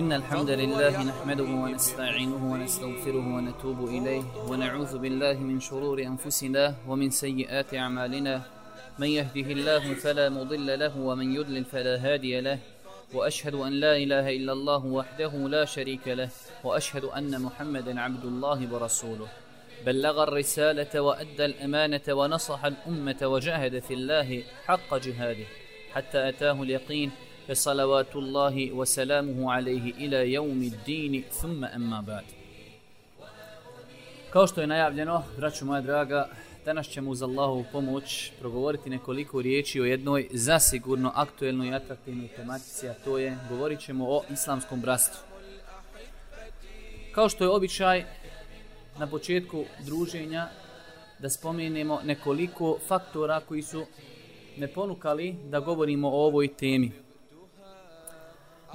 إن الحمد لله نحمده ونستعينه ونستغفره ونتوب إليه ونعوذ بالله من شرور أنفسنا ومن سيئات أعمالنا. من يهده الله فلا مضل له ومن يضلل فلا هادي له. وأشهد أن لا إله إلا الله وحده لا شريك له. وأشهد أن محمدا عبد الله ورسوله. بلغ الرسالة وأدى الأمانة ونصح الأمة وجاهد في الله حق جهاده حتى أتاه اليقين فصلوات الله وسلامه عليه إلى يوم الدين ثم أما بعد Kao što je najavljeno, braću moja draga, danas ćemo uz Allahovu pomoć progovoriti nekoliko riječi o jednoj zasigurno aktuelnoj i atraktivnoj tematici, a to je, govorit ćemo o islamskom bratstvu. Kao što je običaj, na početku druženja da spomenemo nekoliko faktora koji su me ponukali da govorimo o ovoj temi.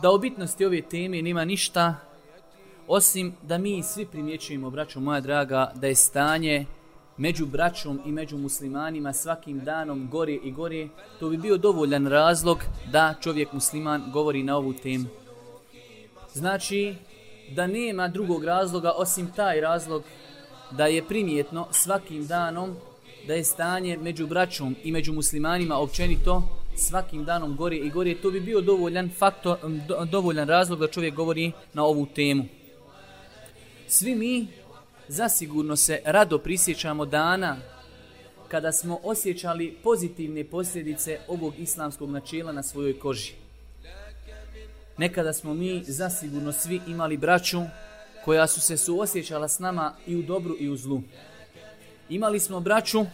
Da o bitnosti ove teme nima ništa, osim da mi svi primjećujemo, braćo moja draga, da je stanje među braćom i među muslimanima svakim danom gore i gore, to bi bio dovoljan razlog da čovjek musliman govori na ovu temu. Znači, da nema drugog razloga osim taj razlog da je primjetno svakim danom da je stanje među braćom i među muslimanima općenito svakim danom gore i gore, to bi bio dovoljan faktor, do, dovoljan razlog da čovjek govori na ovu temu. Svi mi zasigurno se rado prisjećamo dana kada smo osjećali pozitivne posljedice ovog islamskog načela na svojoj koži. Nekada smo mi zasigurno svi imali braću koja su se suosjećala s nama i u dobru i u zlu. Imali smo braću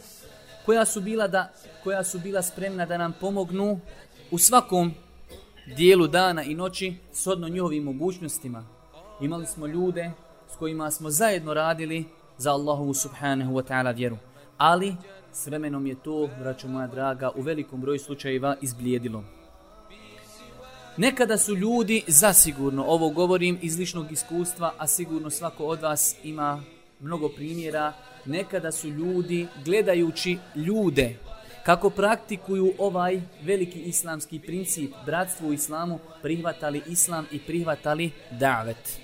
koja su bila da koja su bila spremna da nam pomognu u svakom dijelu dana i noći shodno njihovim mogućnostima. Imali smo ljude s kojima smo zajedno radili za Allahovu subhanahu wa ta'ala vjeru. Ali s vremenom je to, braćo moja draga, u velikom broju slučajeva izblijedilo. Nekada su ljudi, zasigurno, ovo govorim iz ličnog iskustva, a sigurno svako od vas ima mnogo primjera, nekada su ljudi, gledajući ljude, kako praktikuju ovaj veliki islamski princip, bratstvo u islamu, prihvatali islam i prihvatali davet.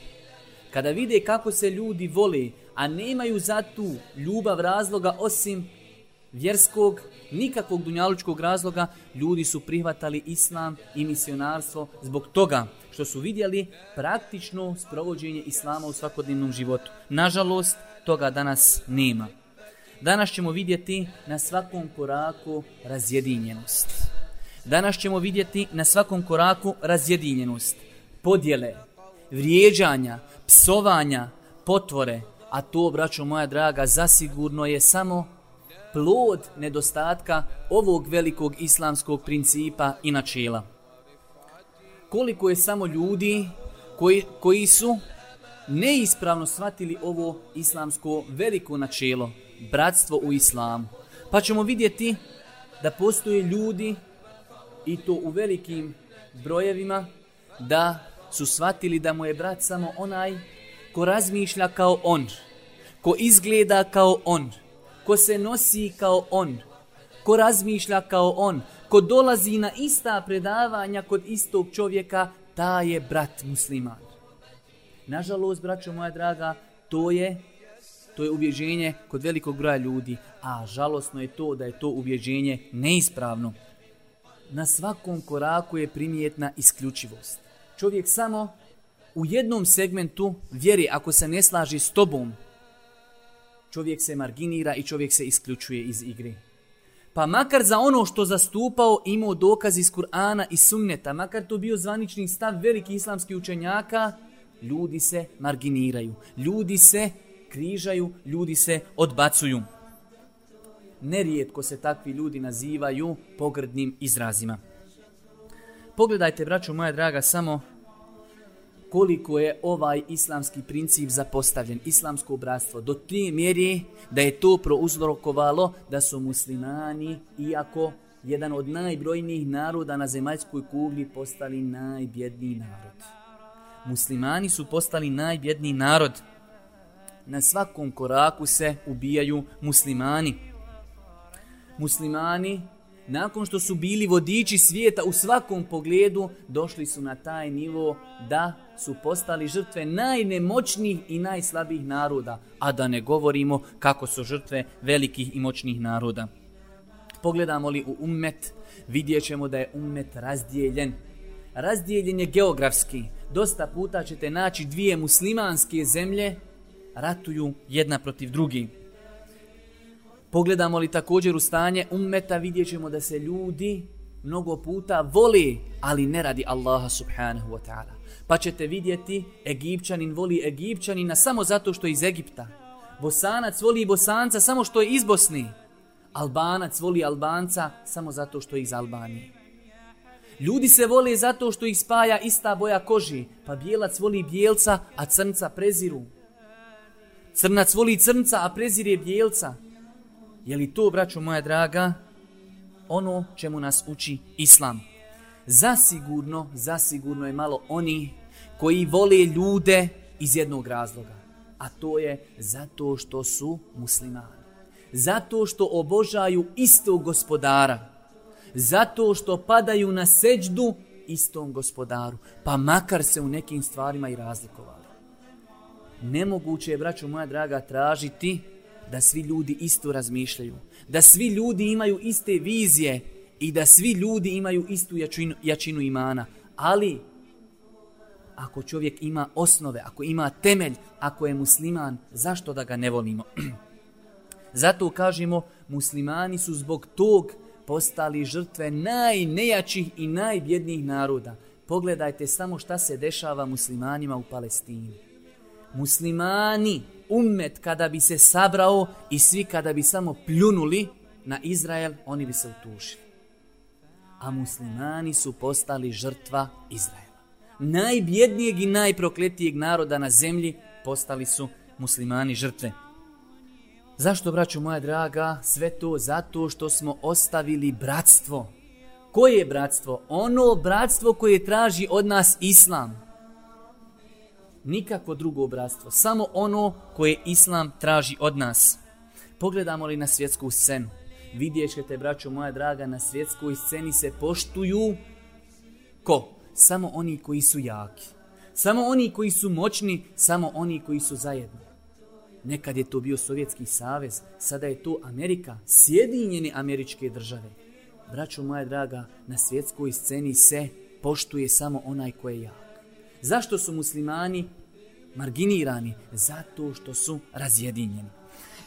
Kada vide kako se ljudi vole, a nemaju za tu ljubav razloga osim vjerskog, nikakvog dunjalučkog razloga, ljudi su prihvatali islam i misionarstvo zbog toga što su vidjeli praktično sprovođenje islama u svakodnevnom životu. Nažalost, toga danas nema. Danas ćemo vidjeti na svakom koraku razjedinjenost. Danas ćemo vidjeti na svakom koraku razjedinjenost, podjele, vrijeđanja, psovanja, potvore, a to, braćo moja draga, zasigurno je samo plod nedostatka ovog velikog islamskog principa i načela. Koliko je samo ljudi koji, koji su neispravno shvatili ovo islamsko veliko načelo, bratstvo u islamu. Pa ćemo vidjeti da postoje ljudi i to u velikim brojevima da su shvatili da mu je brat samo onaj ko razmišlja kao on, ko izgleda kao on, ko se nosi kao on, ko razmišlja kao on, ko dolazi na ista predavanja kod istog čovjeka, ta je brat musliman. Nažalost, braćo moja draga, to je to je ubjeđenje kod velikog broja ljudi, a žalosno je to da je to ubjeđenje neispravno. Na svakom koraku je primijetna isključivost. Čovjek samo u jednom segmentu vjeri, ako se ne slaži s tobom, čovjek se marginira i čovjek se isključuje iz igre. Pa makar za ono što zastupao imao dokaz iz Kur'ana i sunneta, makar to bio zvanični stav velikih islamskih učenjaka, ljudi se marginiraju, ljudi se križaju, ljudi se odbacuju. Nerijetko se takvi ljudi nazivaju pogrdnim izrazima. Pogledajte, braćo moja draga, samo koliko je ovaj islamski princip zapostavljen, islamsko bratstvo, do te mjeri da je to prouzrokovalo da su muslimani, iako jedan od najbrojnijih naroda na zemaljskoj kugli, postali najbjedniji narod. Muslimani su postali najbjedniji narod. Na svakom koraku se ubijaju muslimani. Muslimani nakon što su bili vodiči svijeta u svakom pogledu, došli su na taj nivo da su postali žrtve najnemoćnijih i najslabijih naroda, a da ne govorimo kako su žrtve velikih i moćnih naroda. Pogledamo li u ummet, vidjet ćemo da je ummet razdijeljen. Razdijeljen je geografski. Dosta puta ćete naći dvije muslimanske zemlje ratuju jedna protiv drugi. Pogledamo li također u stanje ummeta, vidjet ćemo da se ljudi mnogo puta voli, ali ne radi Allaha subhanahu wa ta'ala. Pa ćete vidjeti, Egipćanin voli Egipćanina samo zato što je iz Egipta. Bosanac voli Bosanca samo što je iz Bosni. Albanac voli Albanca samo zato što je iz Albanije. Ljudi se vole zato što ih spaja ista boja koži, pa bijelac voli bijelca, a crnca preziru. Crnac voli crnca, a prezire bijelca. Je li to, braćo moja draga, ono čemu nas uči Islam? Zasigurno, zasigurno je malo oni koji vole ljude iz jednog razloga. A to je zato što su muslimani. Zato što obožaju istog gospodara. Zato što padaju na seđdu istom gospodaru. Pa makar se u nekim stvarima i razlikovali. Nemoguće je, braćo moja draga, tražiti da svi ljudi isto razmišljaju, da svi ljudi imaju iste vizije i da svi ljudi imaju istu jačinu, jačinu imana. Ali, ako čovjek ima osnove, ako ima temelj, ako je musliman, zašto da ga ne volimo? Zato kažemo, muslimani su zbog tog postali žrtve najnejačih i najbjednijih naroda. Pogledajte samo šta se dešava muslimanima u Palestini. Muslimani ummet kada bi se sabrao i svi kada bi samo pljunuli na Izrael, oni bi se utušili. A muslimani su postali žrtva Izraela. Najbjednijeg i najprokletijeg naroda na zemlji postali su muslimani žrtve. Zašto, braću moja draga, sve to zato što smo ostavili bratstvo. Koje je bratstvo? Ono bratstvo koje traži od nas islam nikakvo drugo bratstvo, samo ono koje Islam traži od nas. Pogledamo li na svjetsku scenu, vidjet ćete, braćo moja draga, na svjetskoj sceni se poštuju ko? Samo oni koji su jaki. Samo oni koji su moćni, samo oni koji su zajedni. Nekad je to bio Sovjetski savez, sada je to Amerika, sjedinjene američke države. Braćo moja draga, na svjetskoj sceni se poštuje samo onaj koji je jak. Zašto su muslimani marginirani? Zato što su razjedinjeni.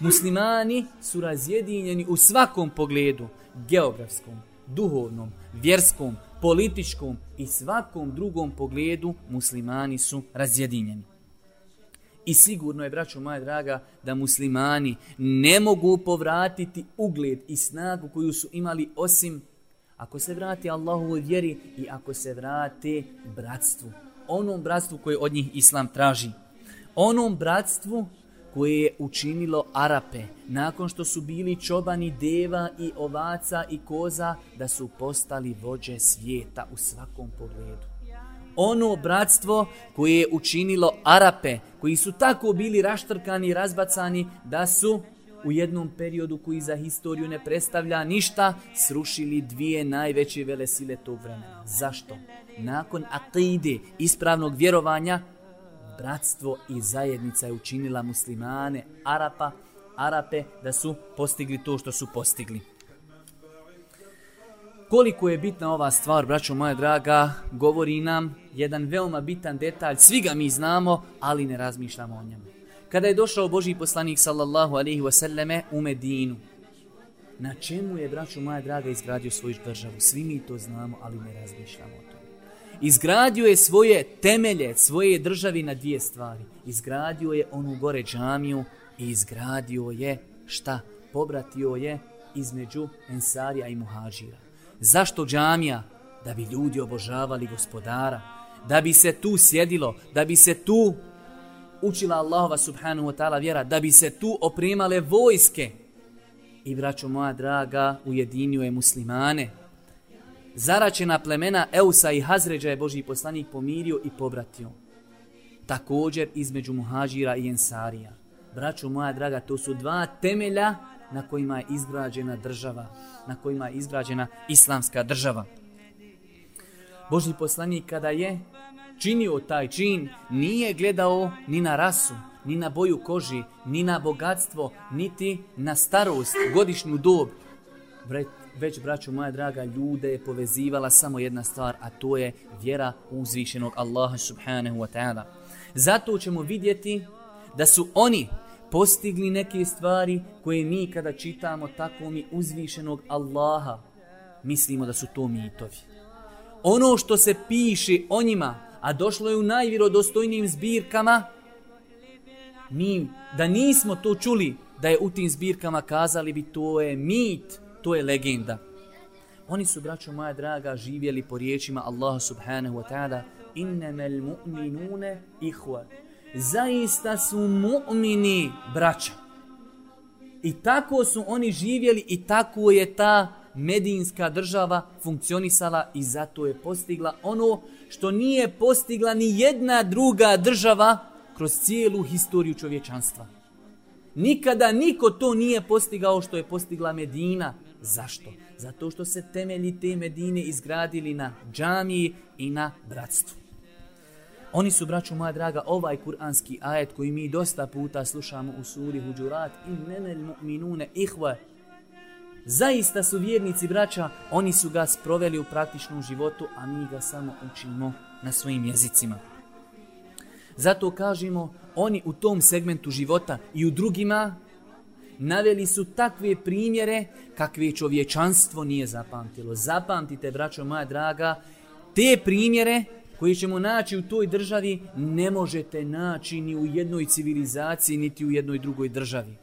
Muslimani su razjedinjeni u svakom pogledu, geografskom, duhovnom, vjerskom, političkom i svakom drugom pogledu muslimani su razjedinjeni. I sigurno je, braćo moja draga, da muslimani ne mogu povratiti ugled i snagu koju su imali osim ako se vrati Allahu vjeri i ako se vrate bratstvu onom bratstvu koje od njih islam traži. Onom bratstvu koje je učinilo Arape nakon što su bili čobani deva i ovaca i koza da su postali vođe svijeta u svakom pogledu. Ono bratstvo koje je učinilo Arape koji su tako bili raštrkani i razbacani da su u jednom periodu koji za historiju ne predstavlja ništa, srušili dvije najveće vele sile tog vremena. Zašto? Nakon akide, ispravnog vjerovanja, bratstvo i zajednica je učinila muslimane, Arapa, Arape, da su postigli to što su postigli. Koliko je bitna ova stvar, braćo moja draga, govori nam jedan veoma bitan detalj. Svi ga mi znamo, ali ne razmišljamo o njemu kada je došao Boži poslanik sallallahu alaihi wasallame u Medinu. Na čemu je, braćo moja draga, izgradio svoju državu? Svi mi to znamo, ali ne razmišljamo o. Izgradio je svoje temelje, svoje državi na dvije stvari. Izgradio je onu gore džamiju i izgradio je šta? Pobratio je između Ensarija i Muhađira. Zašto džamija? Da bi ljudi obožavali gospodara. Da bi se tu sjedilo, da bi se tu učila Allahova subhanahu wa ta'ala vjera, da bi se tu opremale vojske. I braćo moja draga, ujedinio je muslimane. Zaračena plemena Eusa i Hazređa je Boži poslanik pomirio i pobratio. Također između muhađira i ensarija. Braćo moja draga, to su dva temelja na kojima je izgrađena država, na kojima je izgrađena islamska država. Božji poslanik kada je činio taj čin, nije gledao ni na rasu, ni na boju koži, ni na bogatstvo, niti na starost, godišnju dob. Već, braću moja draga, ljude je povezivala samo jedna stvar, a to je vjera uzvišenog Allaha subhanahu wa ta'ala. Zato ćemo vidjeti da su oni postigli neke stvari koje mi kada čitamo tako mi uzvišenog Allaha mislimo da su to mitovi. Ono što se piše o njima, a došlo je u najvjerodostojnijim zbirkama, mi da nismo to čuli, da je u tim zbirkama kazali bi to je mit, to je legenda. Oni su, braćo moja draga, živjeli po riječima Allaha subhanahu wa ta'ala innemel mu'minune ihva. Zaista su mu'mini braća. I tako su oni živjeli i tako je ta medinska država funkcionisala i zato je postigla ono što nije postigla ni jedna druga država kroz cijelu historiju čovječanstva. Nikada niko to nije postigao što je postigla Medina. Zašto? Zato što se temelji te Medine izgradili na džamiji i na bratstvu. Oni su, braću moja draga, ovaj kuranski ajet koji mi dosta puta slušamo u suri Huđurat i nenel mu'minune ihva. Zaista su vjernici, braća, oni su ga sproveli u praktičnom životu, a mi ga samo učimo na svojim jezicima. Zato kažemo, oni u tom segmentu života i u drugima naveli su takve primjere kakve čovječanstvo nije zapamtilo. Zapamtite, braćo moja draga, te primjere koji ćemo naći u toj državi ne možete naći ni u jednoj civilizaciji, niti u jednoj drugoj državi.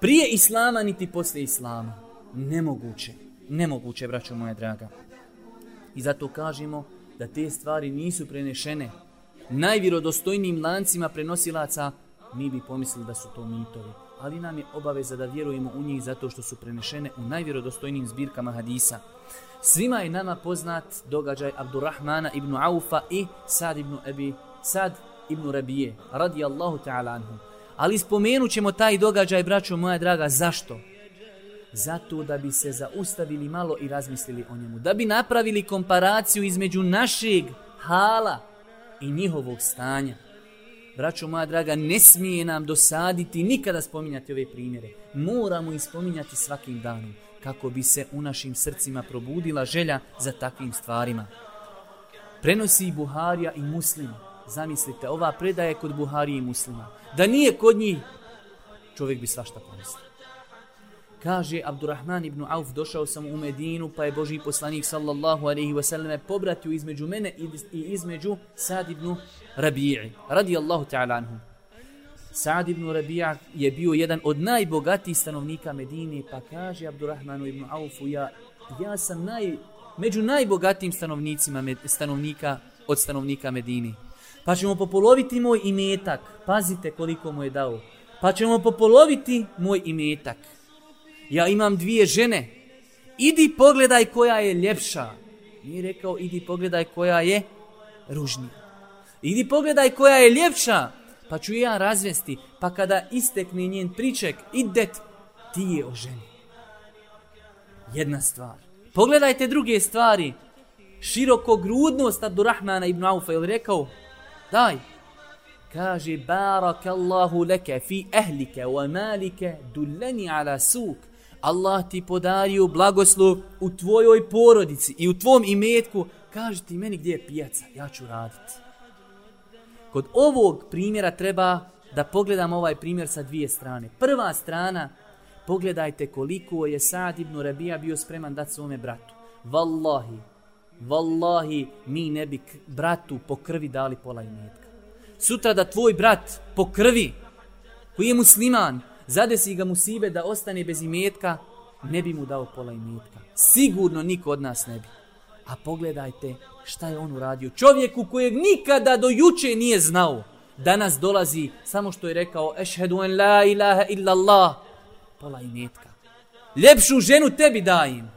Prije islama, niti posle islama. Nemoguće. Nemoguće, braćo moja draga. I zato kažemo da te stvari nisu prenešene najvirodostojnijim lancima prenosilaca, mi bi pomislili da su to mitovi. Ali nam je obaveza da vjerujemo u njih zato što su prenešene u najvjerodostojnijim zbirkama hadisa. Svima je nama poznat događaj Abdurrahmana ibn Aufa i Sad ibn Ebi, Sad ibn Rabije, radijallahu ta'ala anhu. Ali spomenut ćemo taj događaj, braćo moja draga, zašto? Zato da bi se zaustavili malo i razmislili o njemu. Da bi napravili komparaciju između našeg hala i njihovog stanja. Braćo moja draga, ne smije nam dosaditi nikada spominjati ove primjere. Moramo ih spominjati svakim danom kako bi se u našim srcima probudila želja za takvim stvarima. Prenosi i Buharija i Muslim. Zamislite, ova predaje kod Buharije i Muslima. Da nije kod njih, čovjek bi svašta pomislio. Kaže Abdurrahman ibn Auf, došao sam u Medinu, pa je Boži poslanik sallallahu alaihi wa sallam pobratio između mene i između Sad ibn Rabi'i, radijallahu ta'ala anhu. Sad ibn Rabi'a je bio jedan od najbogatijih stanovnika Medine, pa kaže Abdurrahmanu ibn Aufu, ja, ja sam naj, među najbogatijim stanovnicima stanovnika od stanovnika Medine. Pa ćemo popoloviti moj imetak, pazite koliko mu je dao. Pa ćemo popoloviti moj imetak. Ja imam dvije žene, idi pogledaj koja je ljepša. Nije rekao, idi pogledaj koja je ružnija. Idi pogledaj koja je ljepša pa ću ja razvesti, pa kada istekne njen priček, idet, ti je o ženi. Jedna stvar. Pogledajte druge stvari. Široko grudnost Abdurrahmana ibn Aufa je rekao, daj, kaže, barakallahu leke fi ehlike wa malike dulleni ala suk. Allah ti podario blagoslov u tvojoj porodici i u tvom imetku. kaži ti meni gdje je pijaca, ja ću raditi. Kod ovog primjera treba da pogledamo ovaj primjer sa dvije strane. Prva strana, pogledajte koliko je Sad ibn Rabija bio spreman dati svome bratu. Wallahi, wallahi, mi ne bi bratu po krvi dali pola imetka. Sutra da tvoj brat po krvi, koji je musliman, zadesi ga musibe da ostane bez imetka, ne bi mu dao pola imetka. Sigurno niko od nas ne bi. A pogledajte šta je on uradio. Čovjeku kojeg nikada do juče nije znao. Danas dolazi samo što je rekao Ešhedu en la ilaha illa Allah. Pola imetka. Ljepšu ženu tebi dajem.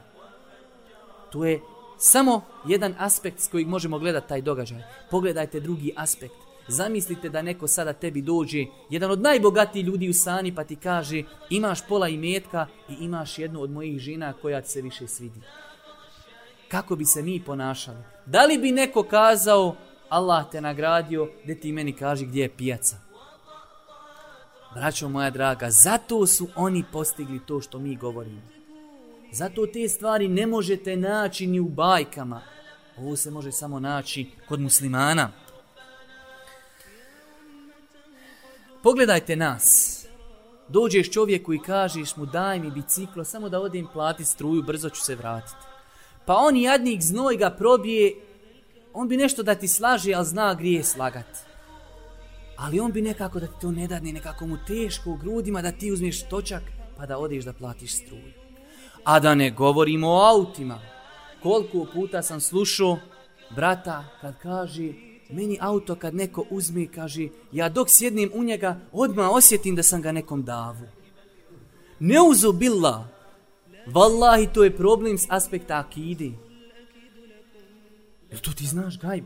To je samo jedan aspekt s kojeg možemo gledati taj događaj. Pogledajte drugi aspekt. Zamislite da neko sada tebi dođe, jedan od najbogatijih ljudi u Sani, pa ti kaže imaš pola imetka i imaš jednu od mojih žena koja ti se više svidi. Kako bi se mi ponašali? Da li bi neko kazao Allah te nagradio, gdje ti meni kaži gdje je pijaca? Braćo moja draga, zato su oni postigli to što mi govorimo. Zato te stvari ne možete naći ni u bajkama. Ovo se može samo naći kod muslimana. Pogledajte nas. Dođeš čovjeku i kažeš mu daj mi biciklo, samo da odem plati struju, brzo ću se vratiti. Pa on jadnik znoj ga probije, on bi nešto da ti slaže, ali zna grije slagati. Ali on bi nekako da ti to ne dadne, nekako mu teško u grudima da ti uzmeš točak pa da odeš da platiš struju. A da ne govorimo o autima. Koliko puta sam slušao brata kad kaže meni auto kad neko uzme kaže ja dok sjednim u njega odmah osjetim da sam ga nekom davu. Ne uzubila. Wallahi to je problem s aspekta akidi. Jel to ti znaš gajb?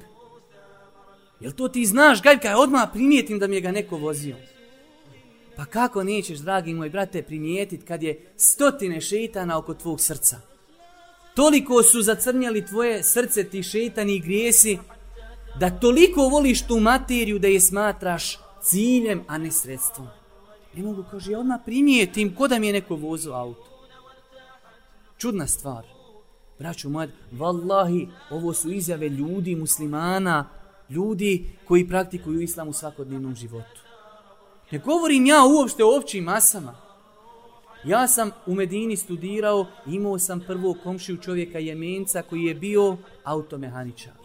Jel to ti znaš gajb kaj odmah primijetim da mi je ga neko vozio? Pa kako nećeš, dragi moj brate, primijetit kad je stotine šeitana oko tvog srca? Toliko su zacrnjali tvoje srce ti šeitani i grijesi, da toliko voliš tu materiju da je smatraš ciljem, a ne sredstvom. Ne mogu, kaže, ja odmah primijetim ko da mi je neko vozu auto. Čudna stvar. Braću moja, vallahi, ovo su izjave ljudi, muslimana, ljudi koji praktikuju islam u svakodnevnom životu. Ne govorim ja uopšte o općim masama. Ja sam u Medini studirao, imao sam prvo komšiju čovjeka Jemenca koji je bio automehaničar.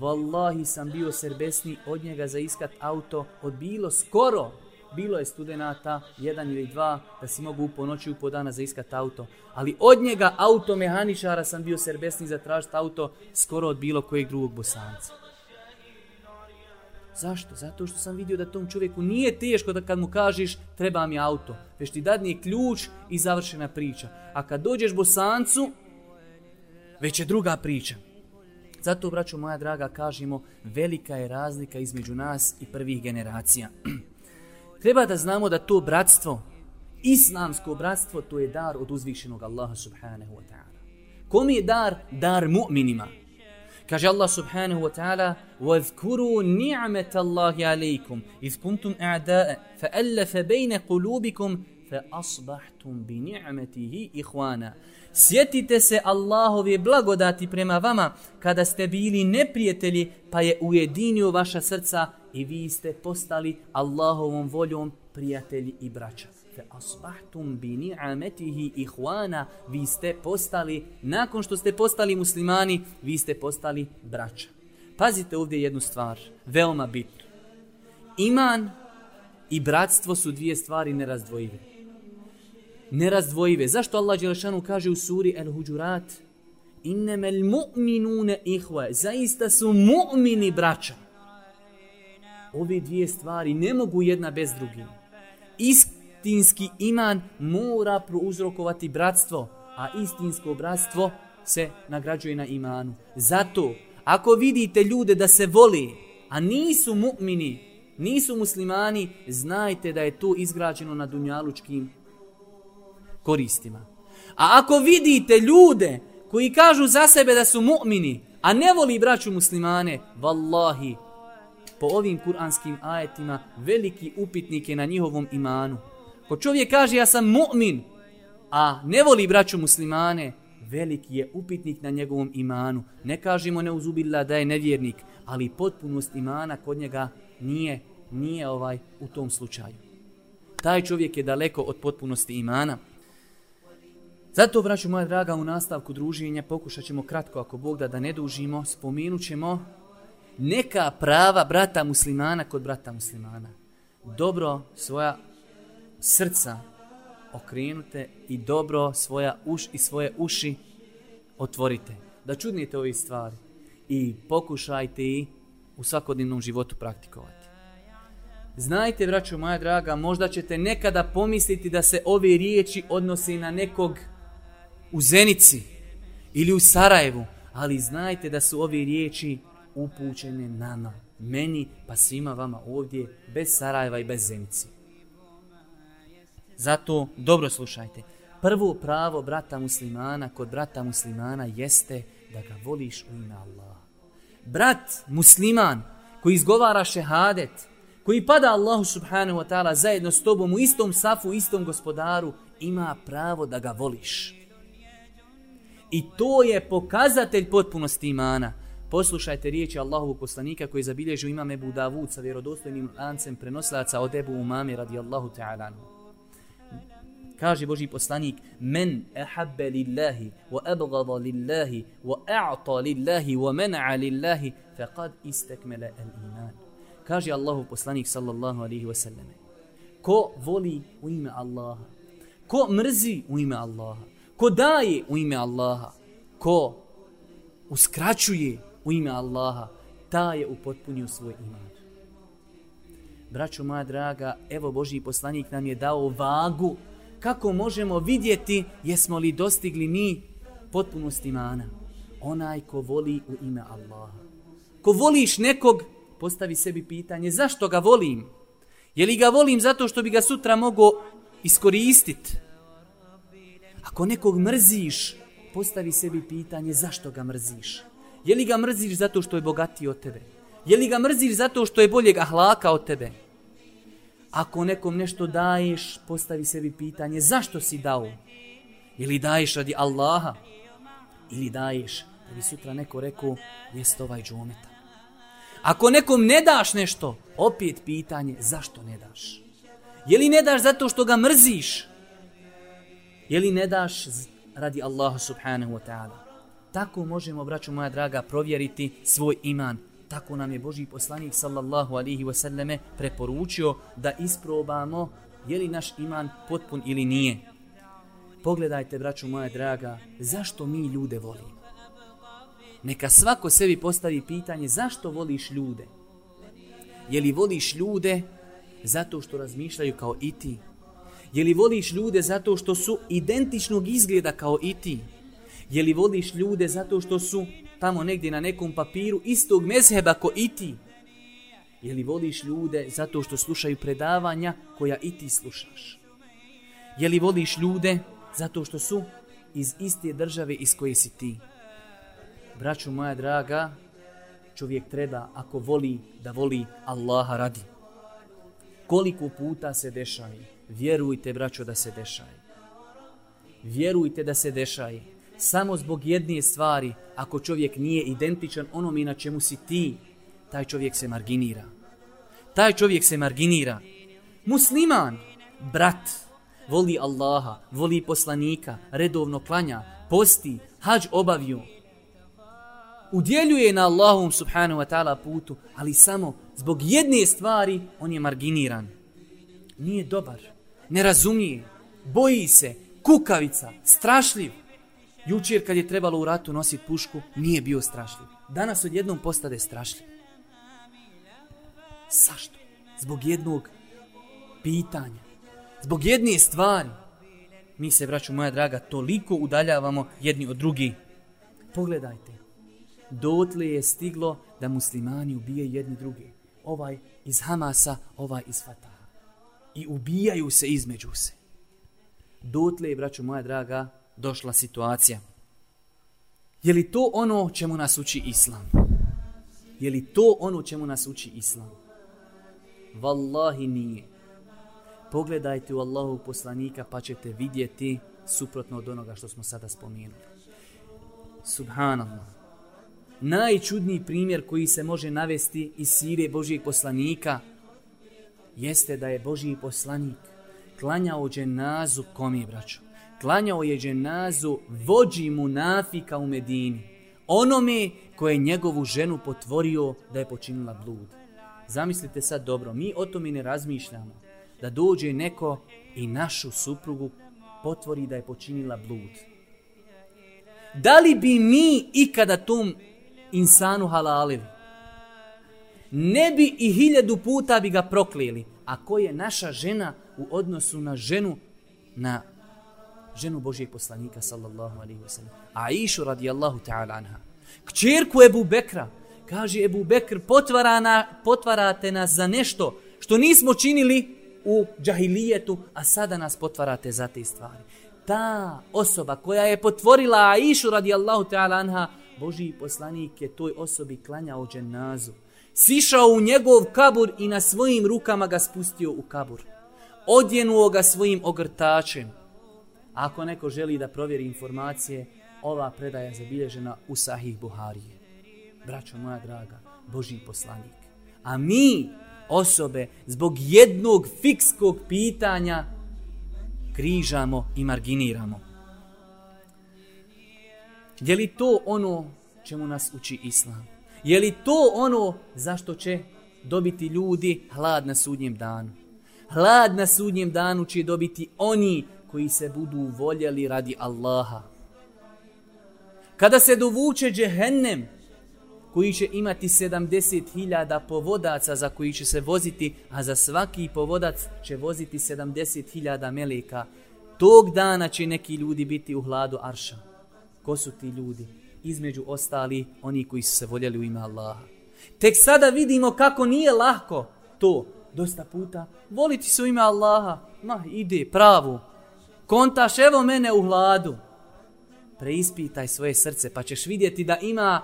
Wallahi sam bio serbesni od njega za iskat auto od bilo skoro. Bilo je studenata, jedan ili dva, da si mogu po noći u dana za iskat auto. Ali od njega auto mehaničara sam bio serbesni za tražiti auto skoro od bilo kojeg drugog bosanca. Zašto? Zato što sam vidio da tom čovjeku nije teško da kad mu kažeš treba mi auto, već ti dadni ključ i završena priča. A kad dođeš bosancu, već je druga priča. Zato, braćo moja draga, kažemo velika je razlika između nas i prvih generacija. Treba da znamo da to bratstvo, islamsko bratstvo, to je dar od uzvišenog Allaha subhanahu wa ta'ala. Kom je dar? Dar mu'minima. Kaže Allah subhanahu wa ta'ala وَذْكُرُوا نِعْمَةَ اللَّهِ عَلَيْكُمْ إِذْ كُنْتُمْ أَعْدَاءَ فَأَلَّفَ بَيْنَ قُلُوبِكُمْ فَأَصْبَحْتُمْ بِنِعْمَتِهِ إِخْوَانًا Sjetite se Allahove blagodati prema vama kada ste bili neprijatelji pa je ujedinio vaša srca i vi ste postali Allahovom voljom prijatelji i braća fe asbahtum bi ni'ametihi ihwana, vi ste postali, nakon što ste postali muslimani, vi ste postali braća. Pazite ovdje jednu stvar, veoma bitnu. Iman i bratstvo su dvije stvari nerazdvojive. Nerazdvojive. Zašto Allah Đelešanu kaže u suri El Huđurat? Innemel mu'minune ihva. Zaista su mu'mini braća. Ove dvije stvari ne mogu jedna bez drugih. Istinski iman mora prouzrokovati bratstvo, a istinsko bratstvo se nagrađuje na imanu. Zato, ako vidite ljude da se voli, a nisu mu'mini, nisu muslimani, znajte da je to izgrađeno na dunjalučkim koristima. A ako vidite ljude koji kažu za sebe da su mu'mini, a ne voli braću muslimane, vallahi, po ovim kuranskim ajetima veliki upitnik je na njihovom imanu. Ko čovjek kaže ja sam mu'min, a ne voli braću muslimane, veliki je upitnik na njegovom imanu. Ne kažemo ne uzubila da je nevjernik, ali potpunost imana kod njega nije, nije ovaj u tom slučaju. Taj čovjek je daleko od potpunosti imana. Zato, braću moja draga, u nastavku druženja pokušat ćemo kratko, ako Bog da, da ne dužimo, spomenut ćemo neka prava brata muslimana kod brata muslimana. Dobro svoja srca okrenute i dobro svoja uš i svoje uši otvorite. Da čudnite ove stvari i pokušajte i u svakodnevnom životu praktikovati. Znajte, braćo moja draga, možda ćete nekada pomisliti da se ove riječi odnose na nekog u Zenici ili u Sarajevu, ali znajte da su ove riječi upućene nama. meni pa svima vama ovdje bez Sarajeva i bez Zenici. Zato dobro slušajte. Prvo pravo brata muslimana kod brata muslimana jeste da ga voliš u ime Allah. Brat musliman koji izgovara šehadet, koji pada Allahu subhanahu wa ta'ala zajedno s tobom u istom safu, istom gospodaru, ima pravo da ga voliš. I to je pokazatelj potpunosti imana. Poslušajte riječi Allahovog poslanika koji zabilježu imam Ebu Davud sa vjerodostojnim lancem prenoslaca od Ebu Umami radijallahu ta'ala. Kaže Boži poslanik Men ehabbe lillahi wa abgada lillahi wa a'ta lillahi wa men'a lillahi faqad istekmele al iman. Kaže Allahu poslanik sallallahu alihi wa sallam Ko voli u ime Allaha Ko mrzi u ime Allaha Ko daje u ime Allaha Ko uskraćuje u ime Allaha, ta je upotpunio svoj iman. Braćo moja draga, evo Božji poslanik nam je dao vagu kako možemo vidjeti jesmo li dostigli mi potpunost imana. Onaj ko voli u ime Allaha. Ko voliš nekog, postavi sebi pitanje zašto ga volim? Je li ga volim zato što bi ga sutra mogo iskoristiti? Ako nekog mrziš, postavi sebi pitanje zašto ga mrziš? Je li ga mrziš zato što je bogatiji od tebe? Je li ga mrziš zato što je boljeg ahlaka od tebe? Ako nekom nešto daješ, postavi sebi pitanje zašto si dao? Ili daješ radi Allaha? Ili daješ da bi sutra neko rekao jest ovaj džometa? Ako nekom ne daš nešto, opet pitanje zašto ne daš? Je li ne daš zato što ga mrziš? Je li ne daš radi Allaha subhanahu wa ta'ala? Tako možemo, braću moja draga, provjeriti svoj iman. Tako nam je Boži poslanik sallallahu alihi wasallame preporučio da isprobamo je li naš iman potpun ili nije. Pogledajte, braću moja draga, zašto mi ljude volimo? Neka svako sebi postavi pitanje zašto voliš ljude? Je li voliš ljude zato što razmišljaju kao i ti? Je li voliš ljude zato što su identičnog izgleda kao i ti? Je li voliš ljude zato što su tamo negdje na nekom papiru istog mezheba ko i ti? Je li voliš ljude zato što slušaju predavanja koja i ti slušaš? Je li voliš ljude zato što su iz iste države iz koje si ti? Braću moja draga, čovjek treba ako voli da voli Allaha radi. Koliko puta se dešaje? Vjerujte, braćo, da se dešaje. Vjerujte da se dešaje samo zbog jedne stvari, ako čovjek nije identičan onome na čemu si ti, taj čovjek se marginira. Taj čovjek se marginira. Musliman, brat, voli Allaha, voli poslanika, redovno klanja, posti, hađ obavio. Udjeljuje na Allahom subhanahu wa ta'ala putu, ali samo zbog jedne stvari on je marginiran. Nije dobar, ne razumije, boji se, kukavica, strašljiv. Jučer kad je trebalo u ratu nositi pušku, nije bio strašljiv. Danas odjednom postade strašljiv. Sašto? Zbog jednog pitanja. Zbog jedne stvari. Mi se, braću moja draga, toliko udaljavamo jedni od drugi. Pogledajte. Dotle je stiglo da muslimani ubije jedni drugi. Ovaj iz Hamasa, ovaj iz Fatah. I ubijaju se između se. Dotle je, moja draga, došla situacija. Je li to ono čemu nas uči Islam? Je li to ono čemu nas uči Islam? Wallahi nije. Pogledajte u Allahu poslanika pa ćete vidjeti suprotno od onoga što smo sada spomenuli. Subhanallah. Najčudniji primjer koji se može navesti iz sire Božijeg poslanika jeste da je Božiji poslanik klanjao dženazu komi, braćo klanjao je dženazu vođi munafika u Medini. Onome koje je njegovu ženu potvorio da je počinila blud. Zamislite sad dobro, mi o tome ne razmišljamo. Da dođe neko i našu suprugu potvori da je počinila blud. Da li bi mi ikada tom insanu halalili? Ne bi i hiljadu puta bi ga proklili. A ko je naša žena u odnosu na ženu na ženu Božijeg poslanika sallallahu alaihi wa sallam. Aishu radijallahu ta'ala anha. Kćerku Ebu Bekra, Kaže Ebu Bekr, potvarana, potvarate nas za nešto što nismo činili u džahilijetu, a sada nas potvarate za te stvari. Ta osoba koja je potvorila Aishu radijallahu ta'ala anha, Božiji poslanik je toj osobi klanjao dženazu. Sišao u njegov kabur i na svojim rukama ga spustio u kabur. Odjenuo ga svojim ogrtačem. Ako neko želi da provjeri informacije, ova predaja je zabilježena u Sahih Buharije. Braćo moja draga, Boži poslanik. A mi, osobe, zbog jednog fikskog pitanja, križamo i marginiramo. Je li to ono čemu nas uči Islam? Je li to ono zašto će dobiti ljudi hlad na sudnjem danu? Hlad na sudnjem danu će dobiti oni koji se budu voljeli radi Allaha. Kada se dovuče džehennem, koji će imati 70.000 povodaca za koji će se voziti, a za svaki povodac će voziti 70.000 meleka, tog dana će neki ljudi biti u hladu Arša. Ko su ti ljudi? Između ostali oni koji su se voljeli u ime Allaha. Tek sada vidimo kako nije lahko to. Dosta puta voliti se u ime Allaha. Ma, ide, pravu. Kontaš, evo mene u hladu. Preispitaj svoje srce, pa ćeš vidjeti da ima,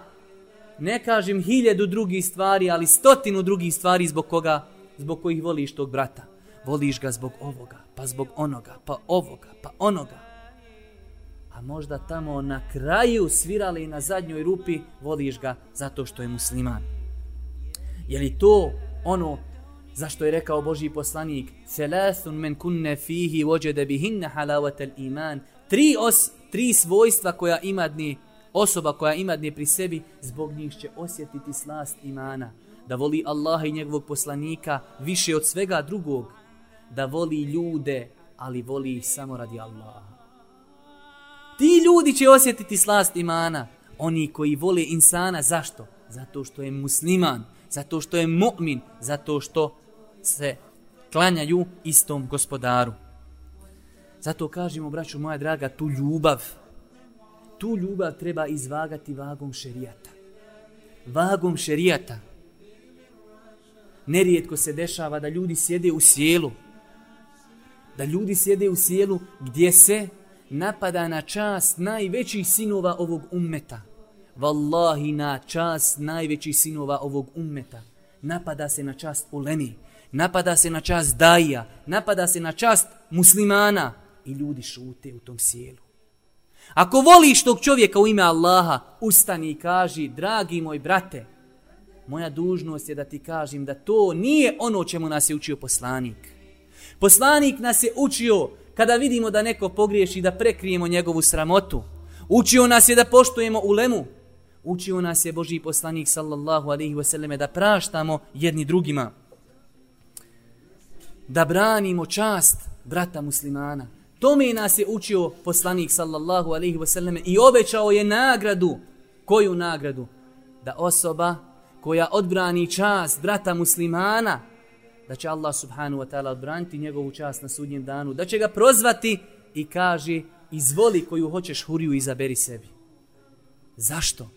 ne kažem hiljedu drugih stvari, ali stotinu drugih stvari zbog koga, zbog kojih voliš tog brata. Voliš ga zbog ovoga, pa zbog onoga, pa ovoga, pa onoga možda tamo na kraju svirali na zadnjoj rupi, voliš ga zato što je musliman. Je li to ono zašto je rekao Boži poslanik Thalathun men kunne fihi vođede bihinne halavatel iman tri, os, tri svojstva koja ima dni, osoba koja ima dni pri sebi, zbog njih će osjetiti slast imana. Da voli Allaha i njegovog poslanika više od svega drugog. Da voli ljude, ali voli ih samo radi Allaha. Ti ljudi će osjetiti slast imana. Oni koji vole insana, zašto? Zato što je musliman, zato što je mu'min, zato što se klanjaju istom gospodaru. Zato kažemo, braću moja draga, tu ljubav, tu ljubav treba izvagati vagom šerijata. Vagom šerijata. Nerijetko se dešava da ljudi sjede u sjelu, da ljudi sjede u sjelu gdje se napada na čast najvećih sinova ovog ummeta. Wallahi na čast najvećih sinova ovog ummeta. Napada se na čast ulemi, napada se na čast daja, napada se na čast muslimana i ljudi šute u tom sjelu. Ako voliš tog čovjeka u ime Allaha, ustani i kaži, dragi moj brate, moja dužnost je da ti kažem da to nije ono čemu nas je učio poslanik. Poslanik nas je učio kada vidimo da neko pogriješi da prekrijemo njegovu sramotu. Učio nas je da poštujemo ulemu. Učio nas je Boži poslanik sallallahu alaihi wasallam da praštamo jedni drugima. Da branimo čast brata muslimana. Tome nas je učio poslanik sallallahu alaihi wasallam i obećao je nagradu. Koju nagradu? Da osoba koja odbrani čast brata muslimana, da će Allah subhanahu wa ta'ala odbraniti njegovu čast na sudnjem danu, da će ga prozvati i kaže izvoli koju hoćeš huriju izaberi sebi. Zašto?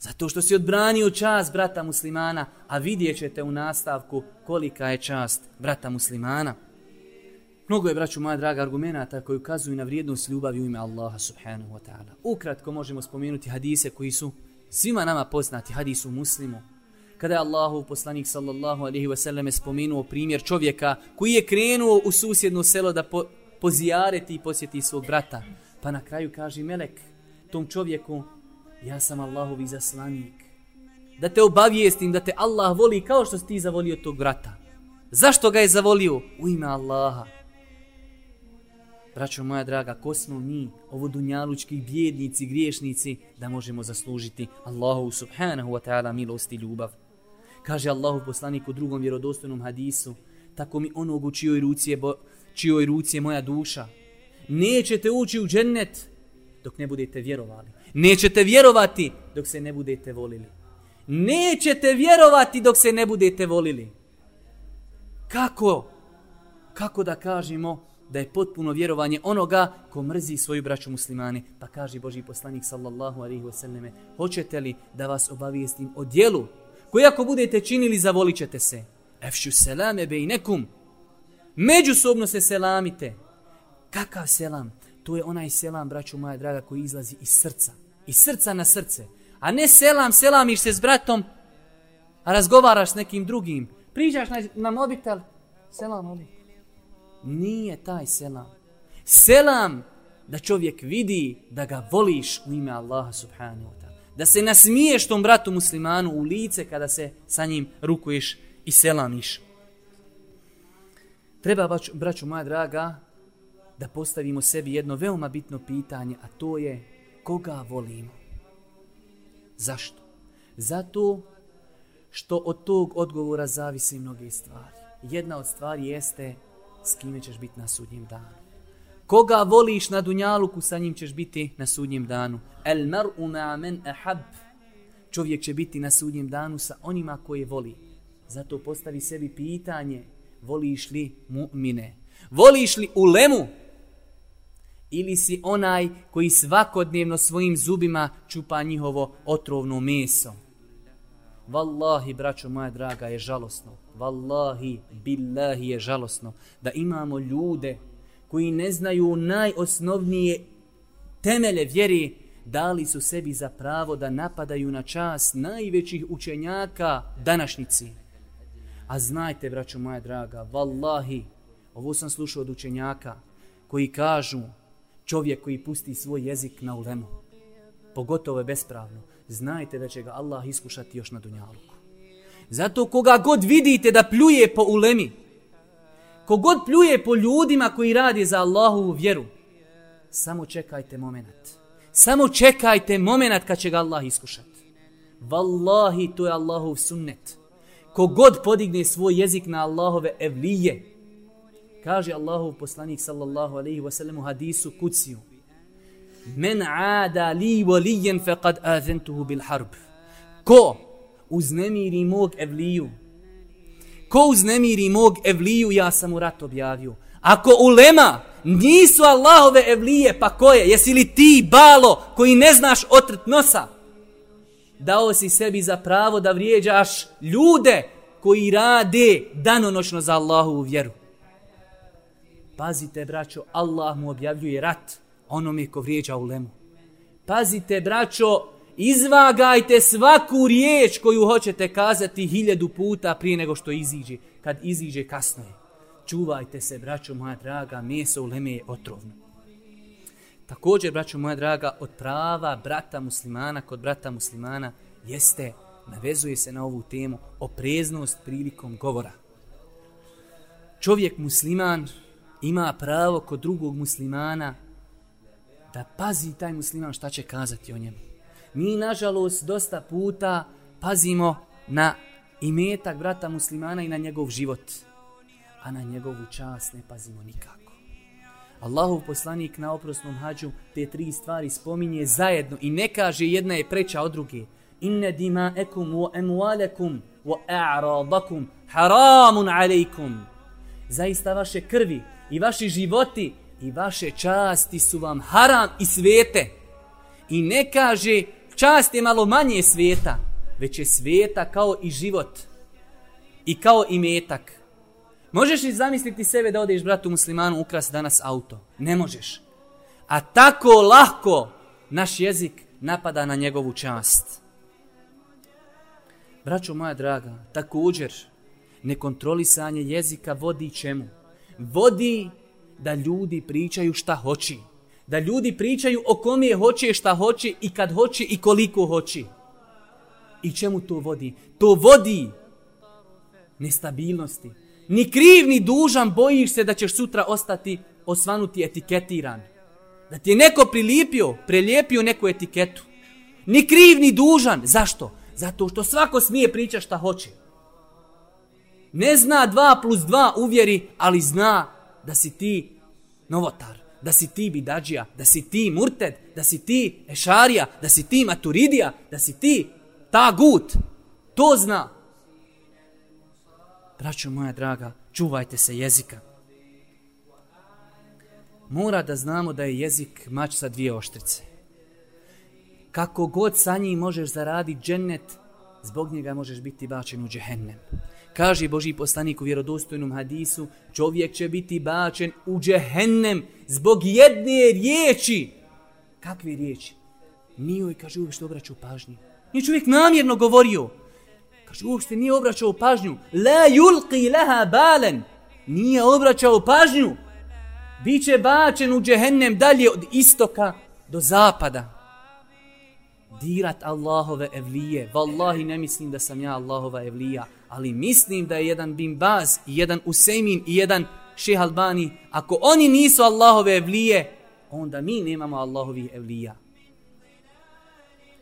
Zato što si odbranio čast brata muslimana, a vidjet ćete u nastavku kolika je čast brata muslimana. Mnogo je, braću moja draga, argumenta koji ukazuju na vrijednost ljubavi u ime Allaha subhanahu wa ta'ala. Ukratko možemo spomenuti hadise koji su svima nama poznati, hadisu muslimu, kada je Allahu poslanik sallallahu alaihi ve spomenuo primjer čovjeka koji je krenuo u susjedno selo da po, pozijareti i posjeti svog brata. Pa na kraju kaže Melek tom čovjeku, ja sam Allahov izaslanik. Da te obavijestim da te Allah voli kao što si ti zavolio tog brata. Zašto ga je zavolio? U ime Allaha. Braćo moja draga, ko smo mi, ovo dunjalučki bjednici, griješnici, da možemo zaslužiti Allahu subhanahu wa ta'ala milost i ljubav. Kaže Allahu poslanik u drugom vjerodostojnom hadisu, tako mi onog u čijoj ruci je, bo, čijoj ruci je moja duša. Nećete ući u džennet dok ne budete vjerovali. Nećete vjerovati dok se ne budete volili. Nećete vjerovati dok se ne budete volili. Kako? Kako da kažemo da je potpuno vjerovanje onoga ko mrzi svoju braću muslimane. Pa kaže Boži poslanik sallallahu alaihi wasallame, hoćete li da vas obavijestim o dijelu koji ako budete činili zavolit ćete se. Efšu selame bejnekum. Međusobno se selamite. Kakav selam? To je onaj selam, braću moja draga, koji izlazi iz srca. Iz srca na srce. A ne selam, selamiš se s bratom, a razgovaraš s nekim drugim. Priđaš na, na mobitel, selam ali. Nije taj selam. Selam da čovjek vidi da ga voliš u ime Allaha subhanahu wa ta'ala. Da se nasmiješ tom bratu muslimanu u lice kada se sa njim rukuješ i selamiš. Treba, braću moja draga, da postavimo sebi jedno veoma bitno pitanje, a to je koga volimo? Zašto? Zato što od tog odgovora zavisi mnoge stvari. Jedna od stvari jeste s kime ćeš biti na sudnjem danu. Koga voliš na dunjaluku, sa njim ćeš biti na sudnjem danu. El mar'u ma men ahab. Čovjek će biti na sudnjem danu sa onima koje voli. Zato postavi sebi pitanje, voliš li mu'mine? Voliš li ulemu? Ili si onaj koji svakodnevno svojim zubima čupa njihovo otrovno meso? Wallahi, braćo moja draga, je žalosno. Wallahi, billahi je žalosno da imamo ljude koji ne znaju najosnovnije temele vjeri, dali su sebi za pravo da napadaju na čas najvećih učenjaka današnjici. A znajte, braćo moja draga, vallahi, ovo sam slušao od učenjaka koji kažu čovjek koji pusti svoj jezik na ulemu, pogotovo je bespravno, znajte da će ga Allah iskušati još na dunjaluku. Zato koga god vidite da pljuje po ulemi, kogod pljuje po ljudima koji radi za Allahovu vjeru, samo čekajte moment. Samo čekajte moment kad će ga Allah iskušati. Wallahi, to je Allahov sunnet. Kogod podigne svoj jezik na Allahove evlije, kaže Allahov poslanik sallallahu alaihi wasallam u hadisu kuciju, Men ada li walijen faqad azentuhu bil harb. Ko uznemiri mog evliju, ko uznemiri mog evliju, ja sam u rat objavio. Ako ulema nisu Allahove evlije, pa ko je? Jesi li ti balo koji ne znaš otrt nosa? Dao si sebi za pravo da vrijeđaš ljude koji rade danonočno za Allahovu vjeru. Pazite, braćo, Allah mu objavljuje rat onome ko vrijeđa ulemu. Pazite, braćo, izvagajte svaku riječ koju hoćete kazati hiljadu puta prije nego što iziđe. Kad iziđe, kasno je. Čuvajte se, braćo moja draga, meso u leme je otrovno. Također, braćo moja draga, od prava brata muslimana kod brata muslimana jeste, navezuje se na ovu temu, opreznost prilikom govora. Čovjek musliman ima pravo kod drugog muslimana da pazi taj musliman šta će kazati o njemu. Mi, nažalost, dosta puta pazimo na imetak brata muslimana i na njegov život, a na njegovu čast ne pazimo nikako. Allahov poslanik na oprosnom hađu te tri stvari spominje zajedno i ne kaže jedna je preča od druge. Inne dima ekum wa emualekum wa a'radakum haramun alejkum. Zaista vaše krvi i vaši životi i vaše časti su vam haram i svete. I ne kaže čast je malo manje sveta, već je sveta kao i život i kao i metak. Možeš li zamisliti sebe da odeš bratu muslimanu ukras danas auto? Ne možeš. A tako lahko naš jezik napada na njegovu čast. Braćo moja draga, također nekontrolisanje jezika vodi čemu? Vodi da ljudi pričaju šta hoći. Da ljudi pričaju o kom je hoće šta hoće i kad hoće i koliko hoće. I čemu to vodi? To vodi nestabilnosti. Ni kriv ni dužan bojiš se da ćeš sutra ostati osvanuti etiketiran. Da ti je neko prilipio, prelijepio neku etiketu. Ni kriv ni dužan. Zašto? Zato što svako smije pričati šta hoće. Ne zna dva plus dva uvjeri, ali zna da si ti novotar, da si ti bidađija, da si ti murted, da si ti ešarija, da si ti maturidija, da si ti tagut. To zna. Braćo moja draga, čuvajte se jezika. mora da znamo da je jezik mač sa dvije oštrice. Kako god sa njim možeš zaraditi džennet, zbog njega možeš biti bačen u džehennem. Kaže Boži poslanik u vjerodostojnom hadisu, čovjek će biti bačen u džehennem zbog jedne riječi. Kakve riječi? Nije joj, kaže, uopšte što obraćao pažnju. Nije čovjek namjerno govorio. Kaže, uopšte nije obraćao pažnju. La yulqi laha balen. Nije obraćao pažnju. Biće bačen u džehennem dalje od istoka do zapada. Dirat Allahove evlije. Wallahi ne mislim da sam ja Allahova evlija. Ali mislim da je jedan Bin Baz, i jedan Usejmin i jedan Šeh Albani. Ako oni nisu Allahove evlije, onda mi nemamo Allahovih evlija.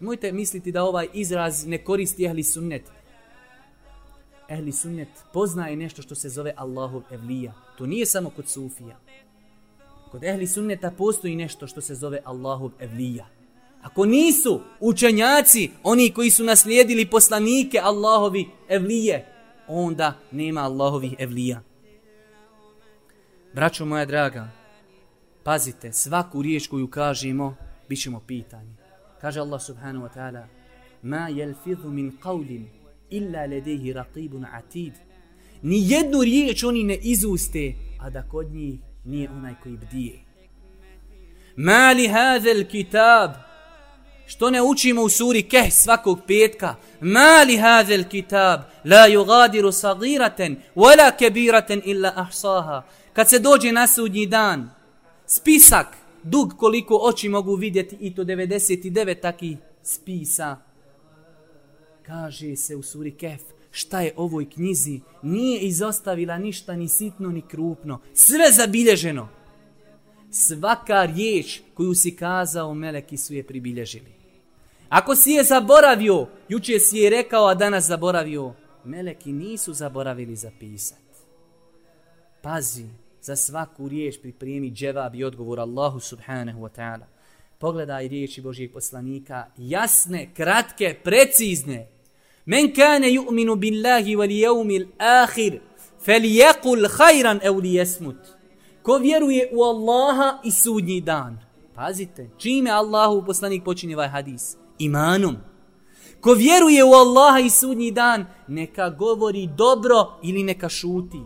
Mojte misliti da ovaj izraz ne koristi ehli sunnet. Ehli sunnet poznaje nešto što se zove Allahov evlija. To nije samo kod sufija. Kod ehli sunneta postoji nešto što se zove Allahov evlija. Ako nisu učenjaci, oni koji su naslijedili poslanike Allahovi evlije, onda nema Allahovih evlija. Braćo moja draga, pazite, svaku riječ koju kažemo, bit ćemo pitanje. Kaže Allah subhanahu wa ta'ala Ma jelfidhu min qavlin illa ledehi raqibun atid Ni jednu riječ oni ne izuste, a da kod njih nije onaj koji bdije. Ma li hazel kitab Što ne učimo u suri Keh svakog petka? Mali hazel kitab la yugadiru sagiraten wala kebiraten illa ahsaha Kad se dođe na sudnji dan, spisak dug koliko oči mogu vidjeti i to 99 takih spisa. Kaže se u suri Kef, šta je ovoj knjizi, nije izostavila ništa ni sitno ni krupno, sve zabilježeno. Svaka riječ koju si kazao, meleki su je pribilježili. Ako si je zaboravio, juče si je rekao, a danas zaboravio, meleki nisu zaboravili zapisat. Pazi, za svaku riječ pripremi dževab i odgovor Allahu subhanahu wa ta'ala. Pogledaj riječi Božijeg poslanika, jasne, kratke, precizne. Men kane yu'minu billahi wal yawmil akhir, falyaqul khayran aw liyasmut. Ko vjeruje u Allaha i sudnji dan. Pazite, čime Allahu poslanik počinje ovaj hadis? Imanom. Ko vjeruje u Allaha i sudnji dan, neka govori dobro ili neka šuti.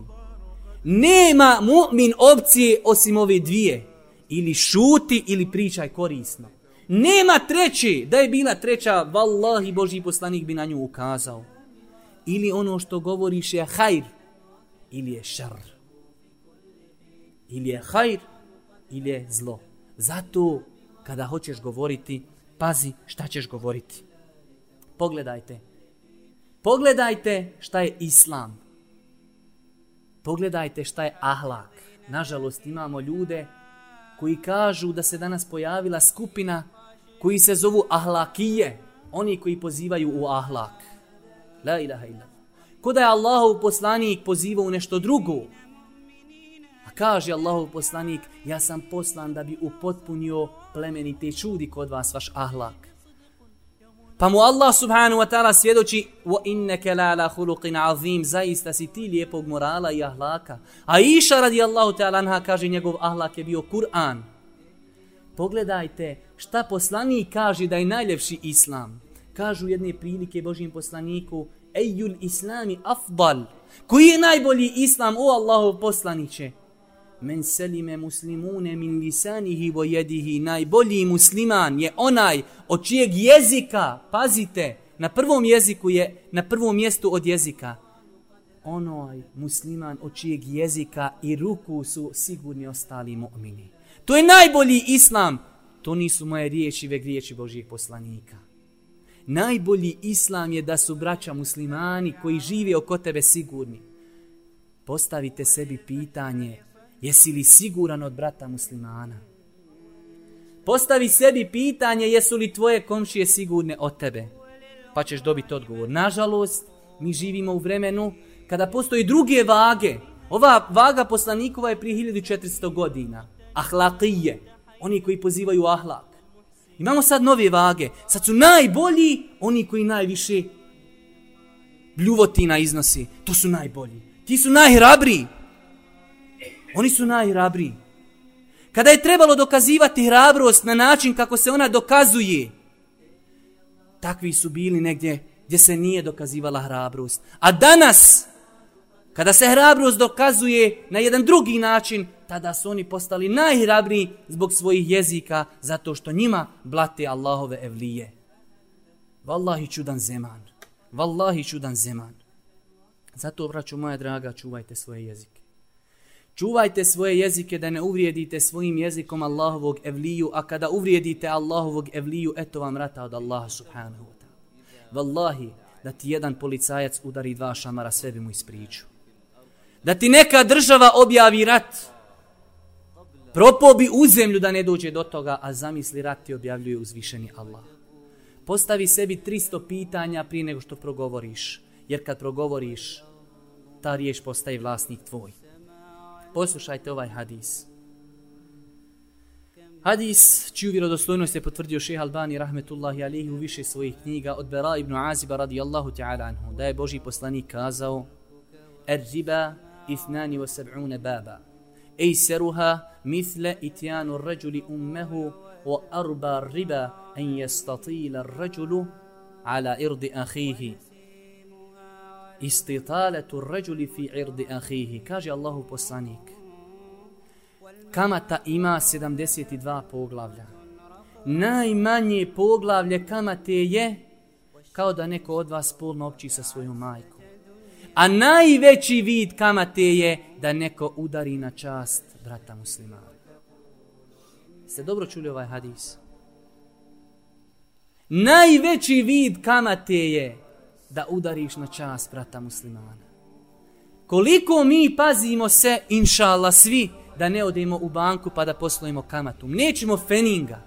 Nema mu'min opcije osim ove dvije. Ili šuti ili pričaj korisno. Nema treće. Da je bila treća, vallahi Boži poslanik bi na nju ukazao. Ili ono što govoriš je hajr. Ili je šar. Ili je hajr. Ili je zlo. Zato kada hoćeš govoriti, pazi šta ćeš govoriti. Pogledajte. Pogledajte šta je islam. Pogledajte šta je ahlak. Nažalost, imamo ljude koji kažu da se danas pojavila skupina koji se zovu ahlakije. Oni koji pozivaju u ahlak. La ilaha illa. Koda je Allahov poslanik pozivao u nešto drugo. Kaže Allahov poslanik, ja sam poslan da bi upotpunio plemenite čudi kod vas vaš ahlak. Pa mu Allah subhanahu wa ta'ala svjedoči wa innaka la ala khuluqin azim zaista si ti lijepog morala i ahlaka. A Iša radijallahu ta'ala anha kaže njegov ahlak je bio Kur'an. Pogledajte šta poslanik kaže da je najljepši islam. Kažu jedne prilike Božijem poslaniku Ejul islami afdal. Koji je najbolji islam o Allahov poslaniće? Men selime muslimune min lisanihi vo jedihi, najbolji musliman je onaj od čijeg jezika, pazite, na prvom jeziku je, na prvom mjestu od jezika, onaj musliman od čijeg jezika i ruku su sigurni ostali mu'mini. To je najbolji islam, to nisu moje riječi, već riječi Božijeg poslanika. Najbolji islam je da su braća muslimani koji žive oko tebe sigurni. Postavite sebi pitanje, Jesi li siguran od brata muslimana? Postavi sebi pitanje jesu li tvoje komšije sigurne od tebe? Pa ćeš dobiti odgovor. Nažalost, mi živimo u vremenu kada postoji druge vage. Ova vaga poslanikova je prije 1400 godina. Ahlakije. Oni koji pozivaju ahlak. Imamo sad nove vage. Sad su najbolji oni koji najviše bljuvotina iznosi. To su najbolji. Ti su najhrabriji. Oni su najhrabriji. kada je trebalo dokazivati hrabrost na način kako se ona dokazuje, takvi su bili negdje gdje se nije dokazivala hrabrost. A danas, kada se hrabrost dokazuje na jedan drugi način, tada su oni postali najhrabriji zbog svojih jezika, zato što njima blate Allahove evlije. Wallahi čudan zeman. Wallahi čudan zeman. Zato, braću moja draga, čuvajte svoje jezike. Čuvajte svoje jezike da ne uvrijedite svojim jezikom Allahovog evliju, a kada uvrijedite Allahovog evliju, eto vam rata od Allaha subhanahu wa ta'ala. Wallahi, da ti jedan policajac udari dva šamara, sve bi mu ispriču. Da ti neka država objavi rat, propo bi u zemlju da ne dođe do toga, a zamisli rat ti objavljuje uzvišeni Allah. Postavi sebi 300 pitanja prije nego što progovoriš, jer kad progovoriš, ta riješ postaje vlasnik tvoj. Poslušajte ovaj hadis. Hadis, čiju vjerodostojnost je potvrdio šeha Albani rahmetullahi alihi u više svojih knjiga od Bera ibn Aziba radijallahu ta'ala anhu, da je Boži poslanik kazao Er riba ithnani wa sab'une baba. Ej seruha mithle itjanu ređuli ummehu wa arba riba en jestatila ređulu ala irdi ahihi istitaletu ređuli fi irdi ahihi. Kaže Allahu poslanik. Kamata ima 72 poglavlja. Najmanje poglavlje kamate je kao da neko od vas spolno opći sa svojom majkom. A najveći vid kamate je da neko udari na čast brata muslimana. Ste dobro čuli ovaj hadis? Najveći vid kamate je da udariš na čas brata muslimana. Koliko mi pazimo se, inša Allah, svi, da ne odemo u banku pa da poslujemo kamatu. Nećemo feninga.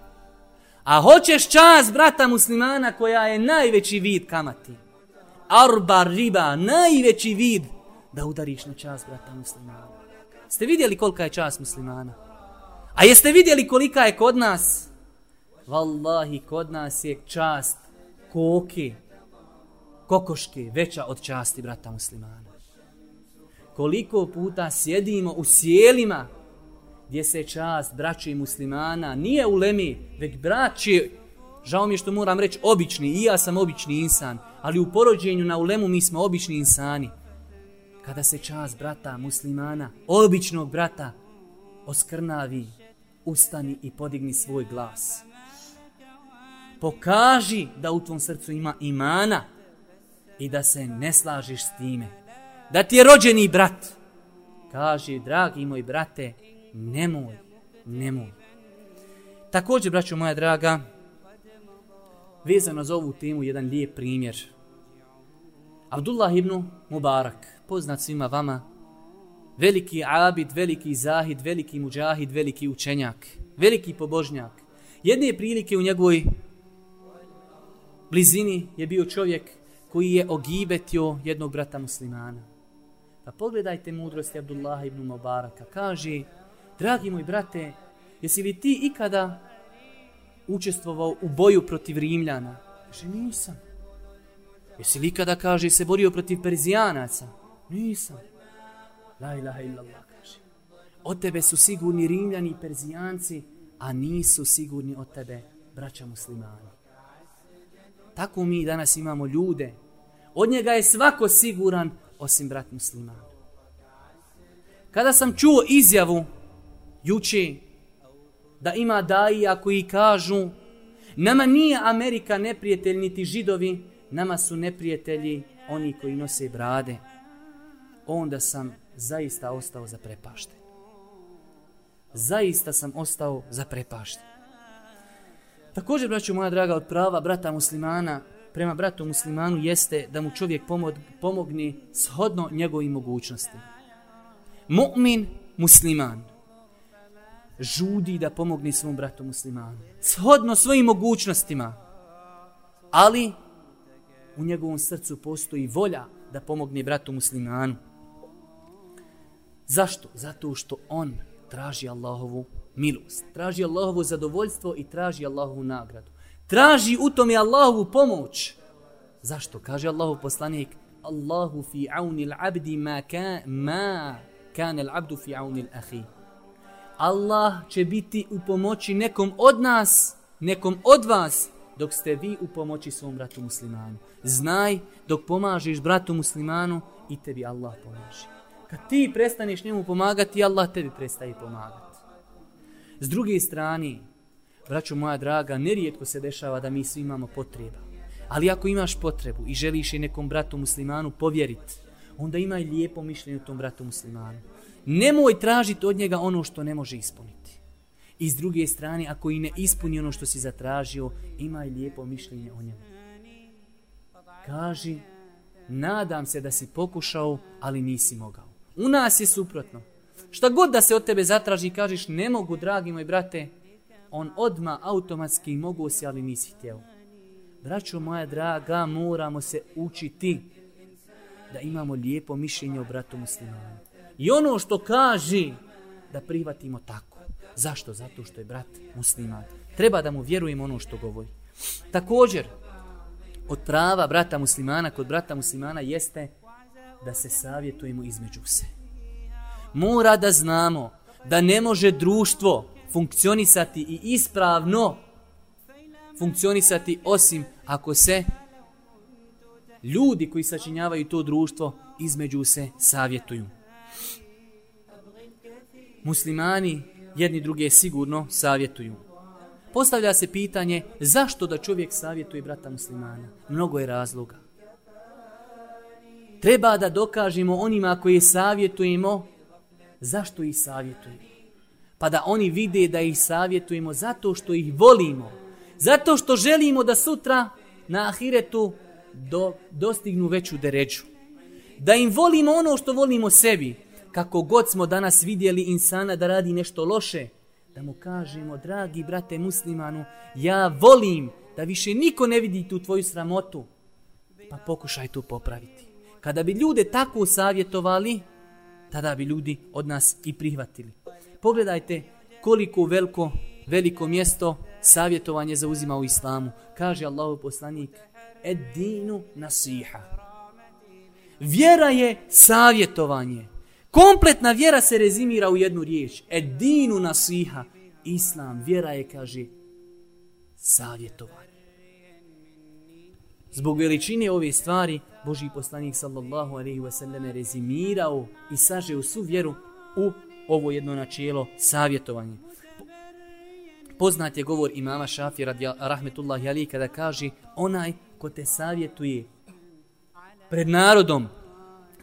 A hoćeš čas brata muslimana koja je najveći vid kamati. Arba riba, najveći vid da udariš na čas brata muslimana. Ste vidjeli kolika je čas muslimana? A jeste vidjeli kolika je kod nas? Wallahi, kod nas je čast koke, kokoške veća od časti brata muslimana. Koliko puta sjedimo u sjelima gdje se čast braće muslimana nije u lemi, već braći, žao mi je što moram reći obični, i ja sam obični insan, ali u porođenju na ulemu mi smo obični insani. Kada se čast brata muslimana, običnog brata, oskrnavi, ustani i podigni svoj glas. Pokaži da u tvom srcu ima imana, i da se ne slažiš s time. Da ti je rođeni brat. Kaže, dragi moj brate, nemoj, nemoj. Također, braćo moja draga, vezano za ovu temu jedan lijep primjer. Abdullah ibn Mubarak, poznat svima vama, veliki abid, veliki zahid, veliki muđahid, veliki učenjak, veliki pobožnjak. Jedne prilike u njegovoj blizini je bio čovjek koji je ogibetio jednog brata muslimana. Pa pogledajte mudrosti Abdullah ibn Mubaraka. Kaže, dragi moj brate, jesi li ti ikada učestvovao u boju protiv Rimljana? Kaže, nisam. Jesi li ikada, kaže, se borio protiv Perzijanaca? Nisam. La ilaha illallah, kaže. Od tebe su sigurni Rimljani i Perzijanci, a nisu sigurni od tebe braća muslimani. Tako mi danas imamo ljude Od njega je svako siguran osim brat musliman. Kada sam čuo izjavu juče da ima daija koji kažu nama nije Amerika neprijatelj niti židovi, nama su neprijatelji oni koji nose brade, onda sam zaista ostao za prepašte. Zaista sam ostao za prepašte. Također, braću moja draga, od prava brata muslimana prema bratu muslimanu jeste da mu čovjek pomog, shodno njegovim mogućnostima. Mu'min musliman žudi da pomogne svom bratu muslimanu. Shodno svojim mogućnostima. Ali u njegovom srcu postoji volja da pomogne bratu muslimanu. Zašto? Zato što on traži Allahovu milost. Traži Allahovu zadovoljstvo i traži Allahovu nagradu traži u tome Allahovu pomoć. Zašto? Kaže Allahov poslanik, Allahu fi auni l'abdi ma, ka, ma kane l'abdu fi auni l'ahi. Allah će biti u pomoći nekom od nas, nekom od vas, dok ste vi u pomoći svom bratu muslimanu. Znaj, dok pomažeš bratu muslimanu, i tebi Allah pomaže. Kad ti prestaneš njemu pomagati, Allah tebi prestaje pomagati. S druge strane, braćo moja draga, nerijetko se dešava da mi svi imamo potreba. Ali ako imaš potrebu i želiš je nekom bratu muslimanu povjeriti, onda imaj lijepo mišljenje o tom bratu muslimanu. Nemoj tražiti od njega ono što ne može ispuniti. I s druge strane, ako i ne ispuni ono što si zatražio, imaj lijepo mišljenje o njemu. Kaži, nadam se da si pokušao, ali nisi mogao. U nas je suprotno. Šta god da se od tebe zatraži kažeš ne mogu, dragi moj brate, on odma automatski mogu se, ali nisi htjeo. Braćo moja draga, moramo se učiti da imamo lijepo mišljenje o bratu muslimanu. I ono što kaže, da prihvatimo tako. Zašto? Zato što je brat musliman. Treba da mu vjerujemo ono što govori. Također, od prava brata muslimana kod brata muslimana jeste da se savjetujemo između se. Mora da znamo da ne može društvo funkcionisati i ispravno funkcionisati osim ako se ljudi koji sačinjavaju to društvo između se savjetuju. Muslimani jedni druge sigurno savjetuju. Postavlja se pitanje zašto da čovjek savjetuje brata muslimana. Mnogo je razloga. Treba da dokažemo onima koji savjetujemo zašto ih savjetujemo. Pa da oni vide da ih savjetujemo zato što ih volimo. Zato što želimo da sutra na ahiretu do, dostignu veću deređu. Da im volimo ono što volimo sebi. Kako god smo danas vidjeli insana da radi nešto loše, da mu kažemo, dragi brate muslimanu, ja volim da više niko ne vidi tu tvoju sramotu, pa pokušaj tu popraviti. Kada bi ljude tako savjetovali, tada bi ljudi od nas i prihvatili. Pogledajte koliko veliko, veliko mjesto savjetovanje zauzima u islamu. Kaže Allahu poslanik, edinu nasiha. Vjera je savjetovanje. Kompletna vjera se rezimira u jednu riječ. Edinu nasiha. Islam, vjera je, kaže, savjetovanje. Zbog veličine ove stvari, Boži poslanik sallallahu alaihi wasallam rezimirao i sažeo su vjeru u ovo jedno načelo savjetovanje. Poznat je govor imama Šafi radi rahmetullahi ali kada kaže onaj ko te savjetuje pred narodom,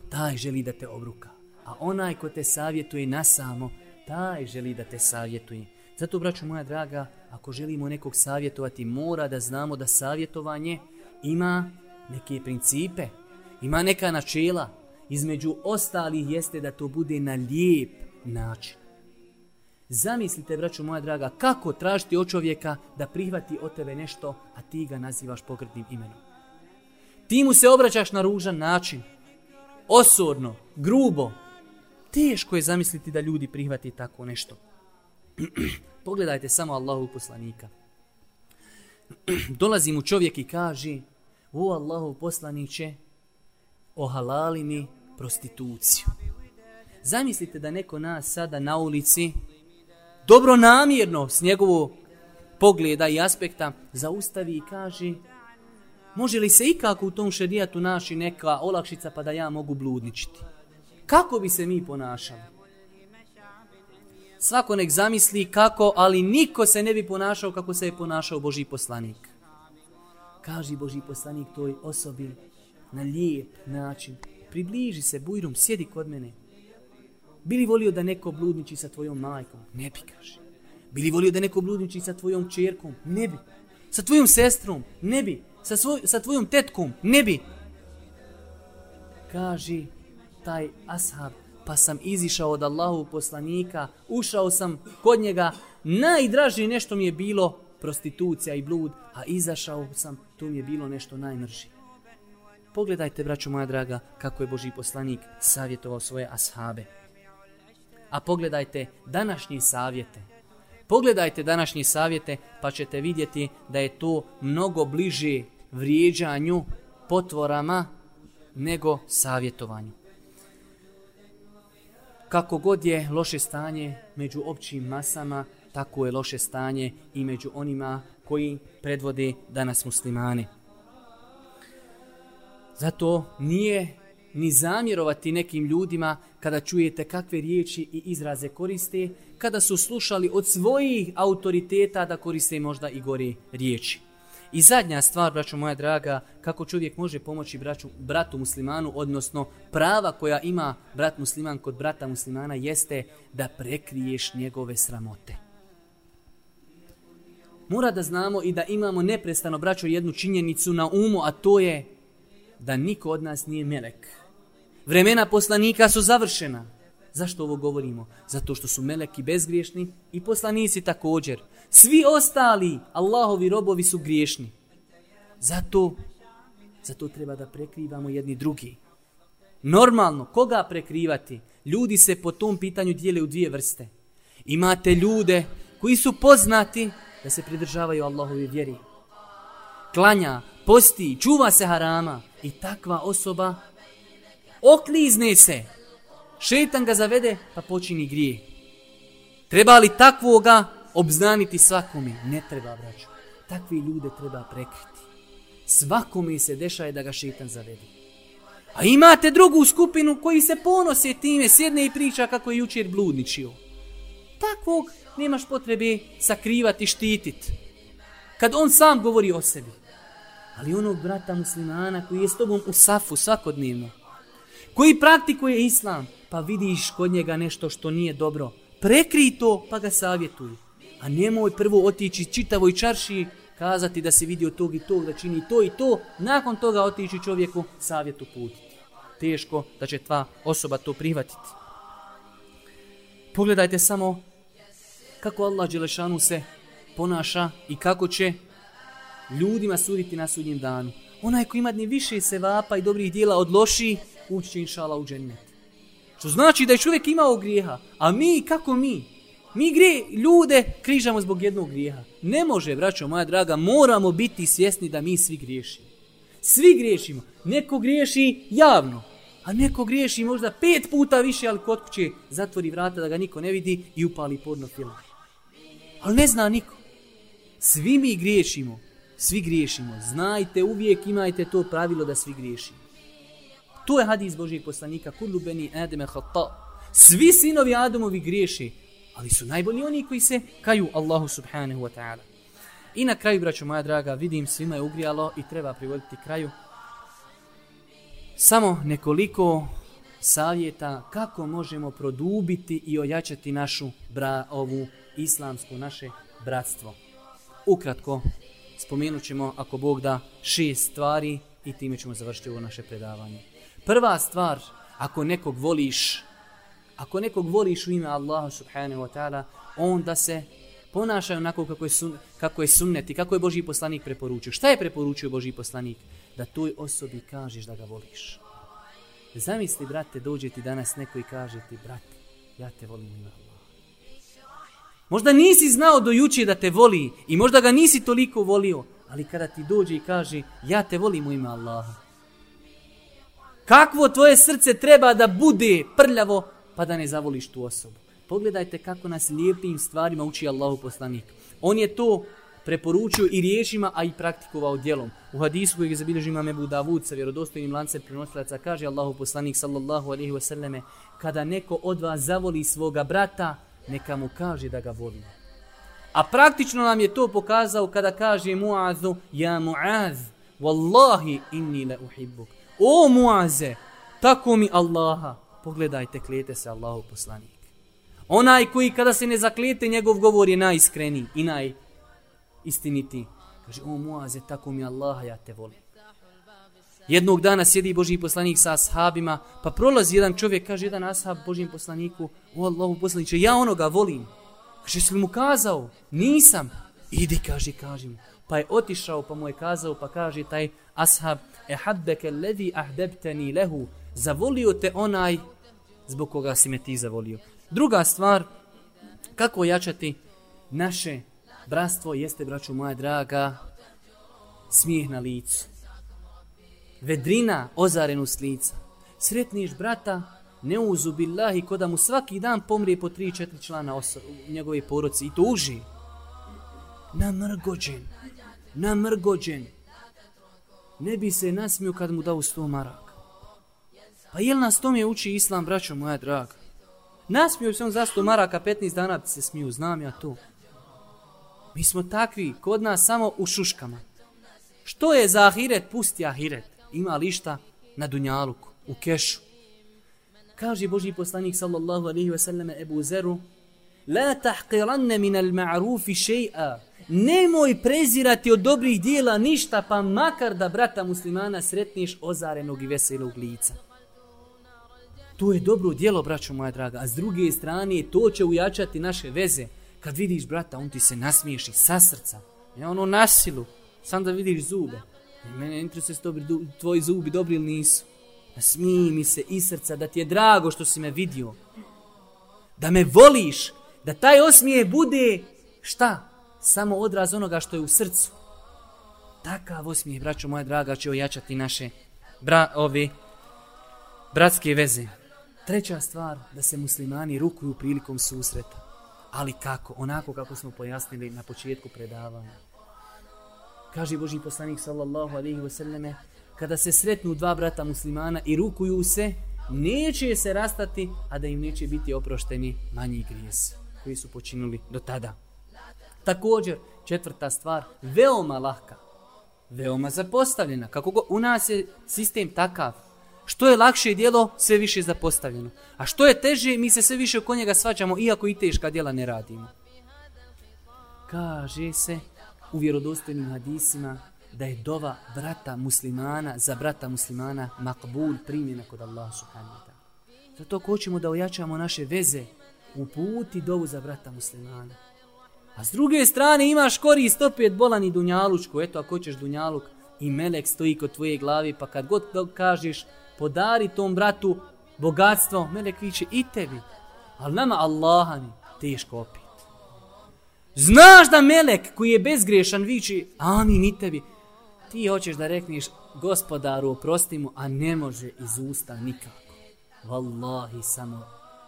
taj želi da te obruka a onaj ko te savjetuje na samo, taj želi da te savjetuje. Zato, braćo moja draga, ako želimo nekog savjetovati, mora da znamo da savjetovanje ima neke principe, ima neka načela. Između ostalih jeste da to bude na lijep način. Zamislite, braću moja draga, kako tražiti od čovjeka da prihvati od tebe nešto, a ti ga nazivaš pogrdnim imenom. Ti mu se obraćaš na ružan način, osorno, grubo, teško je zamisliti da ljudi prihvati tako nešto. Pogledajte samo Allahu poslanika. Dolazi mu čovjek i kaže, o Allahu poslaniće, ohalali mi prostituciju. Zamislite da neko nas sada na ulici dobro namjerno s njegovu pogleda i aspekta zaustavi i kaže može li se ikako u tom šedijatu naši neka olakšica pa da ja mogu bludničiti kako bi se mi ponašali? Svako nek zamisli kako, ali niko se ne bi ponašao kako se je ponašao Boži poslanik. Kaži Boži poslanik toj osobi na lijep način. Približi se, bujrum, sjedi kod mene. Bili volio da neko bludniči sa tvojom majkom? Ne bi, kaže. Bili volio da neko bludniči sa tvojom čerkom? Ne bi. Sa tvojom sestrom? Ne bi. Sa, svoj, sa tvojom tetkom? Ne bi. Kaži, taj ashab, pa sam izišao od Allahu poslanika, ušao sam kod njega, najdraži nešto mi je bilo prostitucija i blud, a izašao sam, tu mi je bilo nešto najmrži. Pogledajte, braćo moja draga, kako je Boži poslanik savjetovao svoje ashabe. A pogledajte današnji savjete. Pogledajte današnji savjete, pa ćete vidjeti da je to mnogo bliže vrijeđanju, potvorama, nego savjetovanju. kako god je loše stanje među općim masama, tako je loše stanje i među onima koji predvode danas muslimane. Zato nije ni zamjerovati nekim ljudima kada čujete kakve riječi i izraze koriste, kada su slušali od svojih autoriteta da koriste možda i gori riječi. I zadnja stvar, braćo moja draga, kako čovjek može pomoći braću, bratu muslimanu, odnosno prava koja ima brat musliman kod brata muslimana, jeste da prekriješ njegove sramote. Mora da znamo i da imamo neprestano, braćo, jednu činjenicu na umu, a to je da niko od nas nije melek. Vremena poslanika su završena. Zašto ovo govorimo? Zato što su meleki bezgriješni i poslanici također. Svi ostali Allahovi robovi su griješni. Zato, zato treba da prekrivamo jedni drugi. Normalno, koga prekrivati? Ljudi se po tom pitanju dijele u dvije vrste. Imate ljude koji su poznati da se pridržavaju Allahove vjeri. Klanja, posti, čuva se harama i takva osoba oklizne se. Šetan ga zavede pa počini grije. Treba li takvoga obznaniti svakome? Ne treba, braću. Takvi ljude treba prekriti. Svakome se dešaje da ga šetan zavede. A imate drugu skupinu koji se ponose time, sjedne i priča kako je jučer bludničio. Takvog nemaš potrebe sakrivati, štititi. Kad on sam govori o sebi. Ali onog brata muslimana koji je s tobom u safu svakodnevno, koji praktikuje islam, pa vidiš kod njega nešto što nije dobro, prekri to pa ga savjetuj. A nemoj prvo otići čitavoj čarši, kazati da se vidio tog i tog, da čini to i to, nakon toga otići čovjeku savjetu putiti. Teško da će tva osoba to prihvatiti. Pogledajte samo kako Allah Đelešanu se ponaša i kako će ljudima suditi na sudnjem danu. Onaj ko ima dni više sevapa i dobrih dijela od loših, ući će inšala u džennet. Što znači da je čovjek imao grijeha. A mi, kako mi? Mi gre, ljude križamo zbog jednog grijeha. Ne može, braćo moja draga, moramo biti svjesni da mi svi griješimo. Svi griješimo. Neko griješi javno, a neko griješi možda pet puta više, ali kod kuće zatvori vrata da ga niko ne vidi i upali porno film. Ali ne zna niko. Svi mi griješimo. Svi griješimo. Znajte, uvijek imajte to pravilo da svi griješimo. To je hadis Božijeg poslanika. Kullu beni ademe hata. Svi sinovi Adamovi griješi. Ali su najbolji oni koji se kaju Allahu subhanahu wa ta'ala. I na kraju, braćo moja draga, vidim svima je ugrijalo i treba privoditi kraju. Samo nekoliko savjeta kako možemo produbiti i ojačati našu bra, ovu islamsku naše bratstvo. Ukratko, spomenut ćemo, ako Bog da, šest stvari i time ćemo završiti ovo naše predavanje. Prva stvar, ako nekog voliš, ako nekog voliš u ime Allaha subhanahu wa ta'ala, onda se ponašaj onako kako je, sun, kako je sunnet i kako je Boži poslanik preporučio. Šta je preporučio Boži poslanik? Da toj osobi kažeš da ga voliš. Zamisli, brate, dođe ti danas neko i kaže ti, brate, ja te volim ime Allaha. Možda nisi znao do juče da te voli i možda ga nisi toliko volio, ali kada ti dođe i kaže ja te volim u ime Allaha. Kakvo tvoje srce treba da bude prljavo pa da ne zavoliš tu osobu. Pogledajte kako nas lijepim stvarima uči Allahu poslanik. On je to preporučio i riječima, a i praktikovao djelom. U hadisu kojeg je zabilježio imam Ebu Davud sa vjerodostojnim lancem prenosilaca kaže Allahu poslanik sallallahu alaihi wasallame kada neko od vas zavoli svoga brata, neka mu kaže da ga voli. A praktično nam je to pokazao kada kaže Muazu, ja Muaz, wallahi inni le uhibbuk. O Muaze, tako mi Allaha, pogledajte, klijete se Allahu poslanik. Onaj koji kada se ne zaklijete, njegov govor je najiskreniji i najistinitiji. Kaže, o Muaze, tako mi Allaha, ja te volim. Jednog dana sjedi Boži poslanik sa ashabima, pa prolazi jedan čovjek, kaže jedan ashab Božijem poslaniku, o Allahu poslaniče, ja onoga volim. Kaže, si mu kazao? Nisam. Idi, kaže, kaži mu. Pa je otišao, pa mu je kazao, pa kaže taj ashab, ehabbeke haddeke levi ahdebteni lehu, zavolio te onaj zbog koga si me ti zavolio. Druga stvar, kako jačati naše bratstvo, jeste, braću moja draga, smijeh na licu vedrina ozarenu s lica. Sretniš brata ne uzu billahi ko da mu svaki dan pomrije po tri, četiri člana u njegove poroci i to uži. Namrgođen, namrgođen. Ne bi se nasmio kad mu dao sto maraka. Pa jel nas tome uči islam, braćo moja draga? Nasmio se on za sto maraka, 15 dana se smiju, znam ja to. Mi smo takvi, kod nas samo u šuškama. Što je za ahiret, pusti ahiret. Ima lišta na dunjaluku, u kešu. Kaže Boži poslanik sallallahu alaihi wasallam Ebu Zeru, La tahqiranne min al ma'rufi še'a. Nemoj prezirati od dobrih dijela ništa, pa makar da brata muslimana sretniš ozarenog i veselog lica. To je dobro dijelo, braćo moja draga. A s druge strane, to će ujačati naše veze. Kad vidiš brata, on ti se nasmiješi sa srca. Ne ono nasilu, sam da vidiš zube. I mene interesuje se dobri, tvoji zubi dobri ili nisu. E, Nasmiji mi se iz srca da ti je drago što si me vidio. Da me voliš. Da taj osmije bude šta? Samo odraz onoga što je u srcu. Takav osmijeh, braćo moja draga, će ojačati naše bra, ove bratske veze. Treća stvar, da se muslimani rukuju prilikom susreta. Ali kako? Onako kako smo pojasnili na početku predavanja. Kaže Boži poslanik sallallahu alaihi wasallame, kada se sretnu dva brata muslimana i rukuju se, neće se rastati, a da im neće biti oprošteni manji grijes koji su počinuli do tada. Također, četvrta stvar, veoma lahka, veoma zapostavljena. Kako go, u nas je sistem takav, što je lakše dijelo, sve više zapostavljeno. A što je teže, mi se sve više oko njega svađamo, iako i teška dijela ne radimo. Kaže se u vjerodostojnim hadisima da je dova brata muslimana za brata muslimana makbul primjena kod Allaha subhanahu wa ta'ala. Zato hoćemo da ojačamo naše veze u puti dovu za brata muslimana. A s druge strane imaš korist opet bolan i dunjalučku. Eto ako hoćeš dunjaluk i melek stoji kod tvoje glavi pa kad god kažeš podari tom bratu bogatstvo, melek viće i tebi. Ali nama Allaha mi teško opet. Znaš da melek koji je bezgrešan viće, amin i tebi. Ti hoćeš da rekneš gospodaru oprosti mu, a ne može iz usta nikako. Wallahi samo,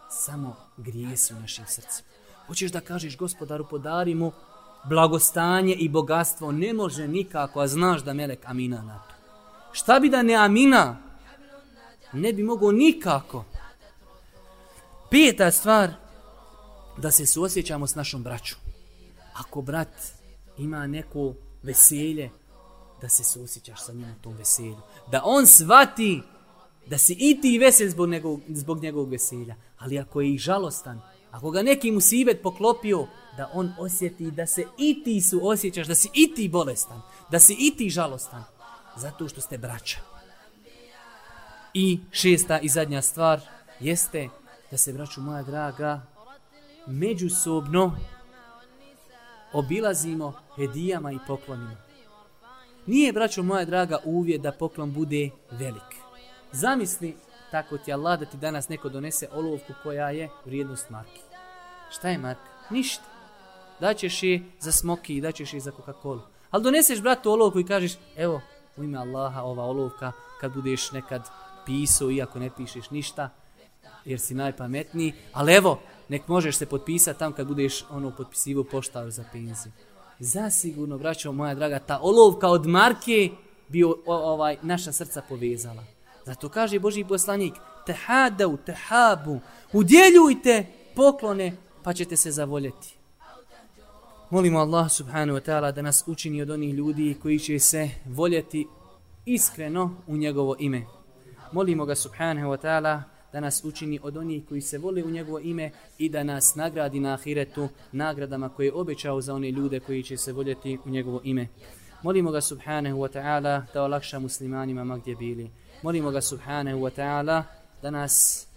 samo grije su našim srcima. Hoćeš da kažeš gospodaru podari mu blagostanje i bogatstvo, ne može nikako, a znaš da melek amina na to. Šta bi da ne amina? Ne bi mogo nikako. Peta stvar, da se suosjećamo s našom braćom. Ako brat ima neko veselje, da se susjećaš sa njim u tom veselju. Da on svati da si i ti vesel zbog njegovog, zbog njegovog veselja. Ali ako je i žalostan, ako ga neki musibet poklopio, da on osjeti da se i ti su osjećaš, da si i ti bolestan, da si i ti žalostan, zato što ste braća. I šesta i zadnja stvar jeste da se, braću moja draga, međusobno obilazimo hedijama i poklonima. Nije, braćo moja draga, uvjet da poklon bude velik. Zamisli tako ti Allah da ti danas neko donese olovku koja je vrijednost marki. Šta je marka? Ništa. Daćeš je za smoki i daćeš je za Coca-Cola. Ali doneseš bratu olovku i kažeš, evo, u ime Allaha ova olovka, kad budeš nekad pisao, iako ne pišeš ništa, jer si najpametniji, ali evo, nek možeš se potpisati tam kad budeš ono potpisivo poštar za penziju. Zasigurno, braćo moja draga, ta olovka od marke bi o, ovaj, naša srca povezala. Zato kaže Boži poslanik, tehadau, tehabu, udjeljujte poklone, pa ćete se zavoljeti. Molimo Allah subhanahu wa ta'ala da nas učini od onih ljudi koji će se voljeti iskreno u njegovo ime. Molimo ga subhanahu wa ta'ala da nas učini od onih koji se vole u njegovo ime i da nas nagradi na ahiretu nagradama koje je obećao za one ljude koji će se voljeti u njegovo ime. Molimo ga subhanahu wa ta'ala da olakša muslimanima ma gdje bili. Molimo ga subhanahu wa ta'ala da nas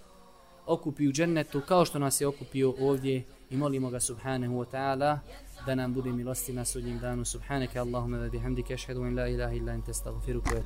okupi u džennetu kao što nas je okupio ovdje i molimo ga subhanahu wa ta'ala da nam bude milosti na sudnjem danu. Subhanaka Allahumma wa bihamdika ashhadu an la ilaha illa anta astaghfiruka wa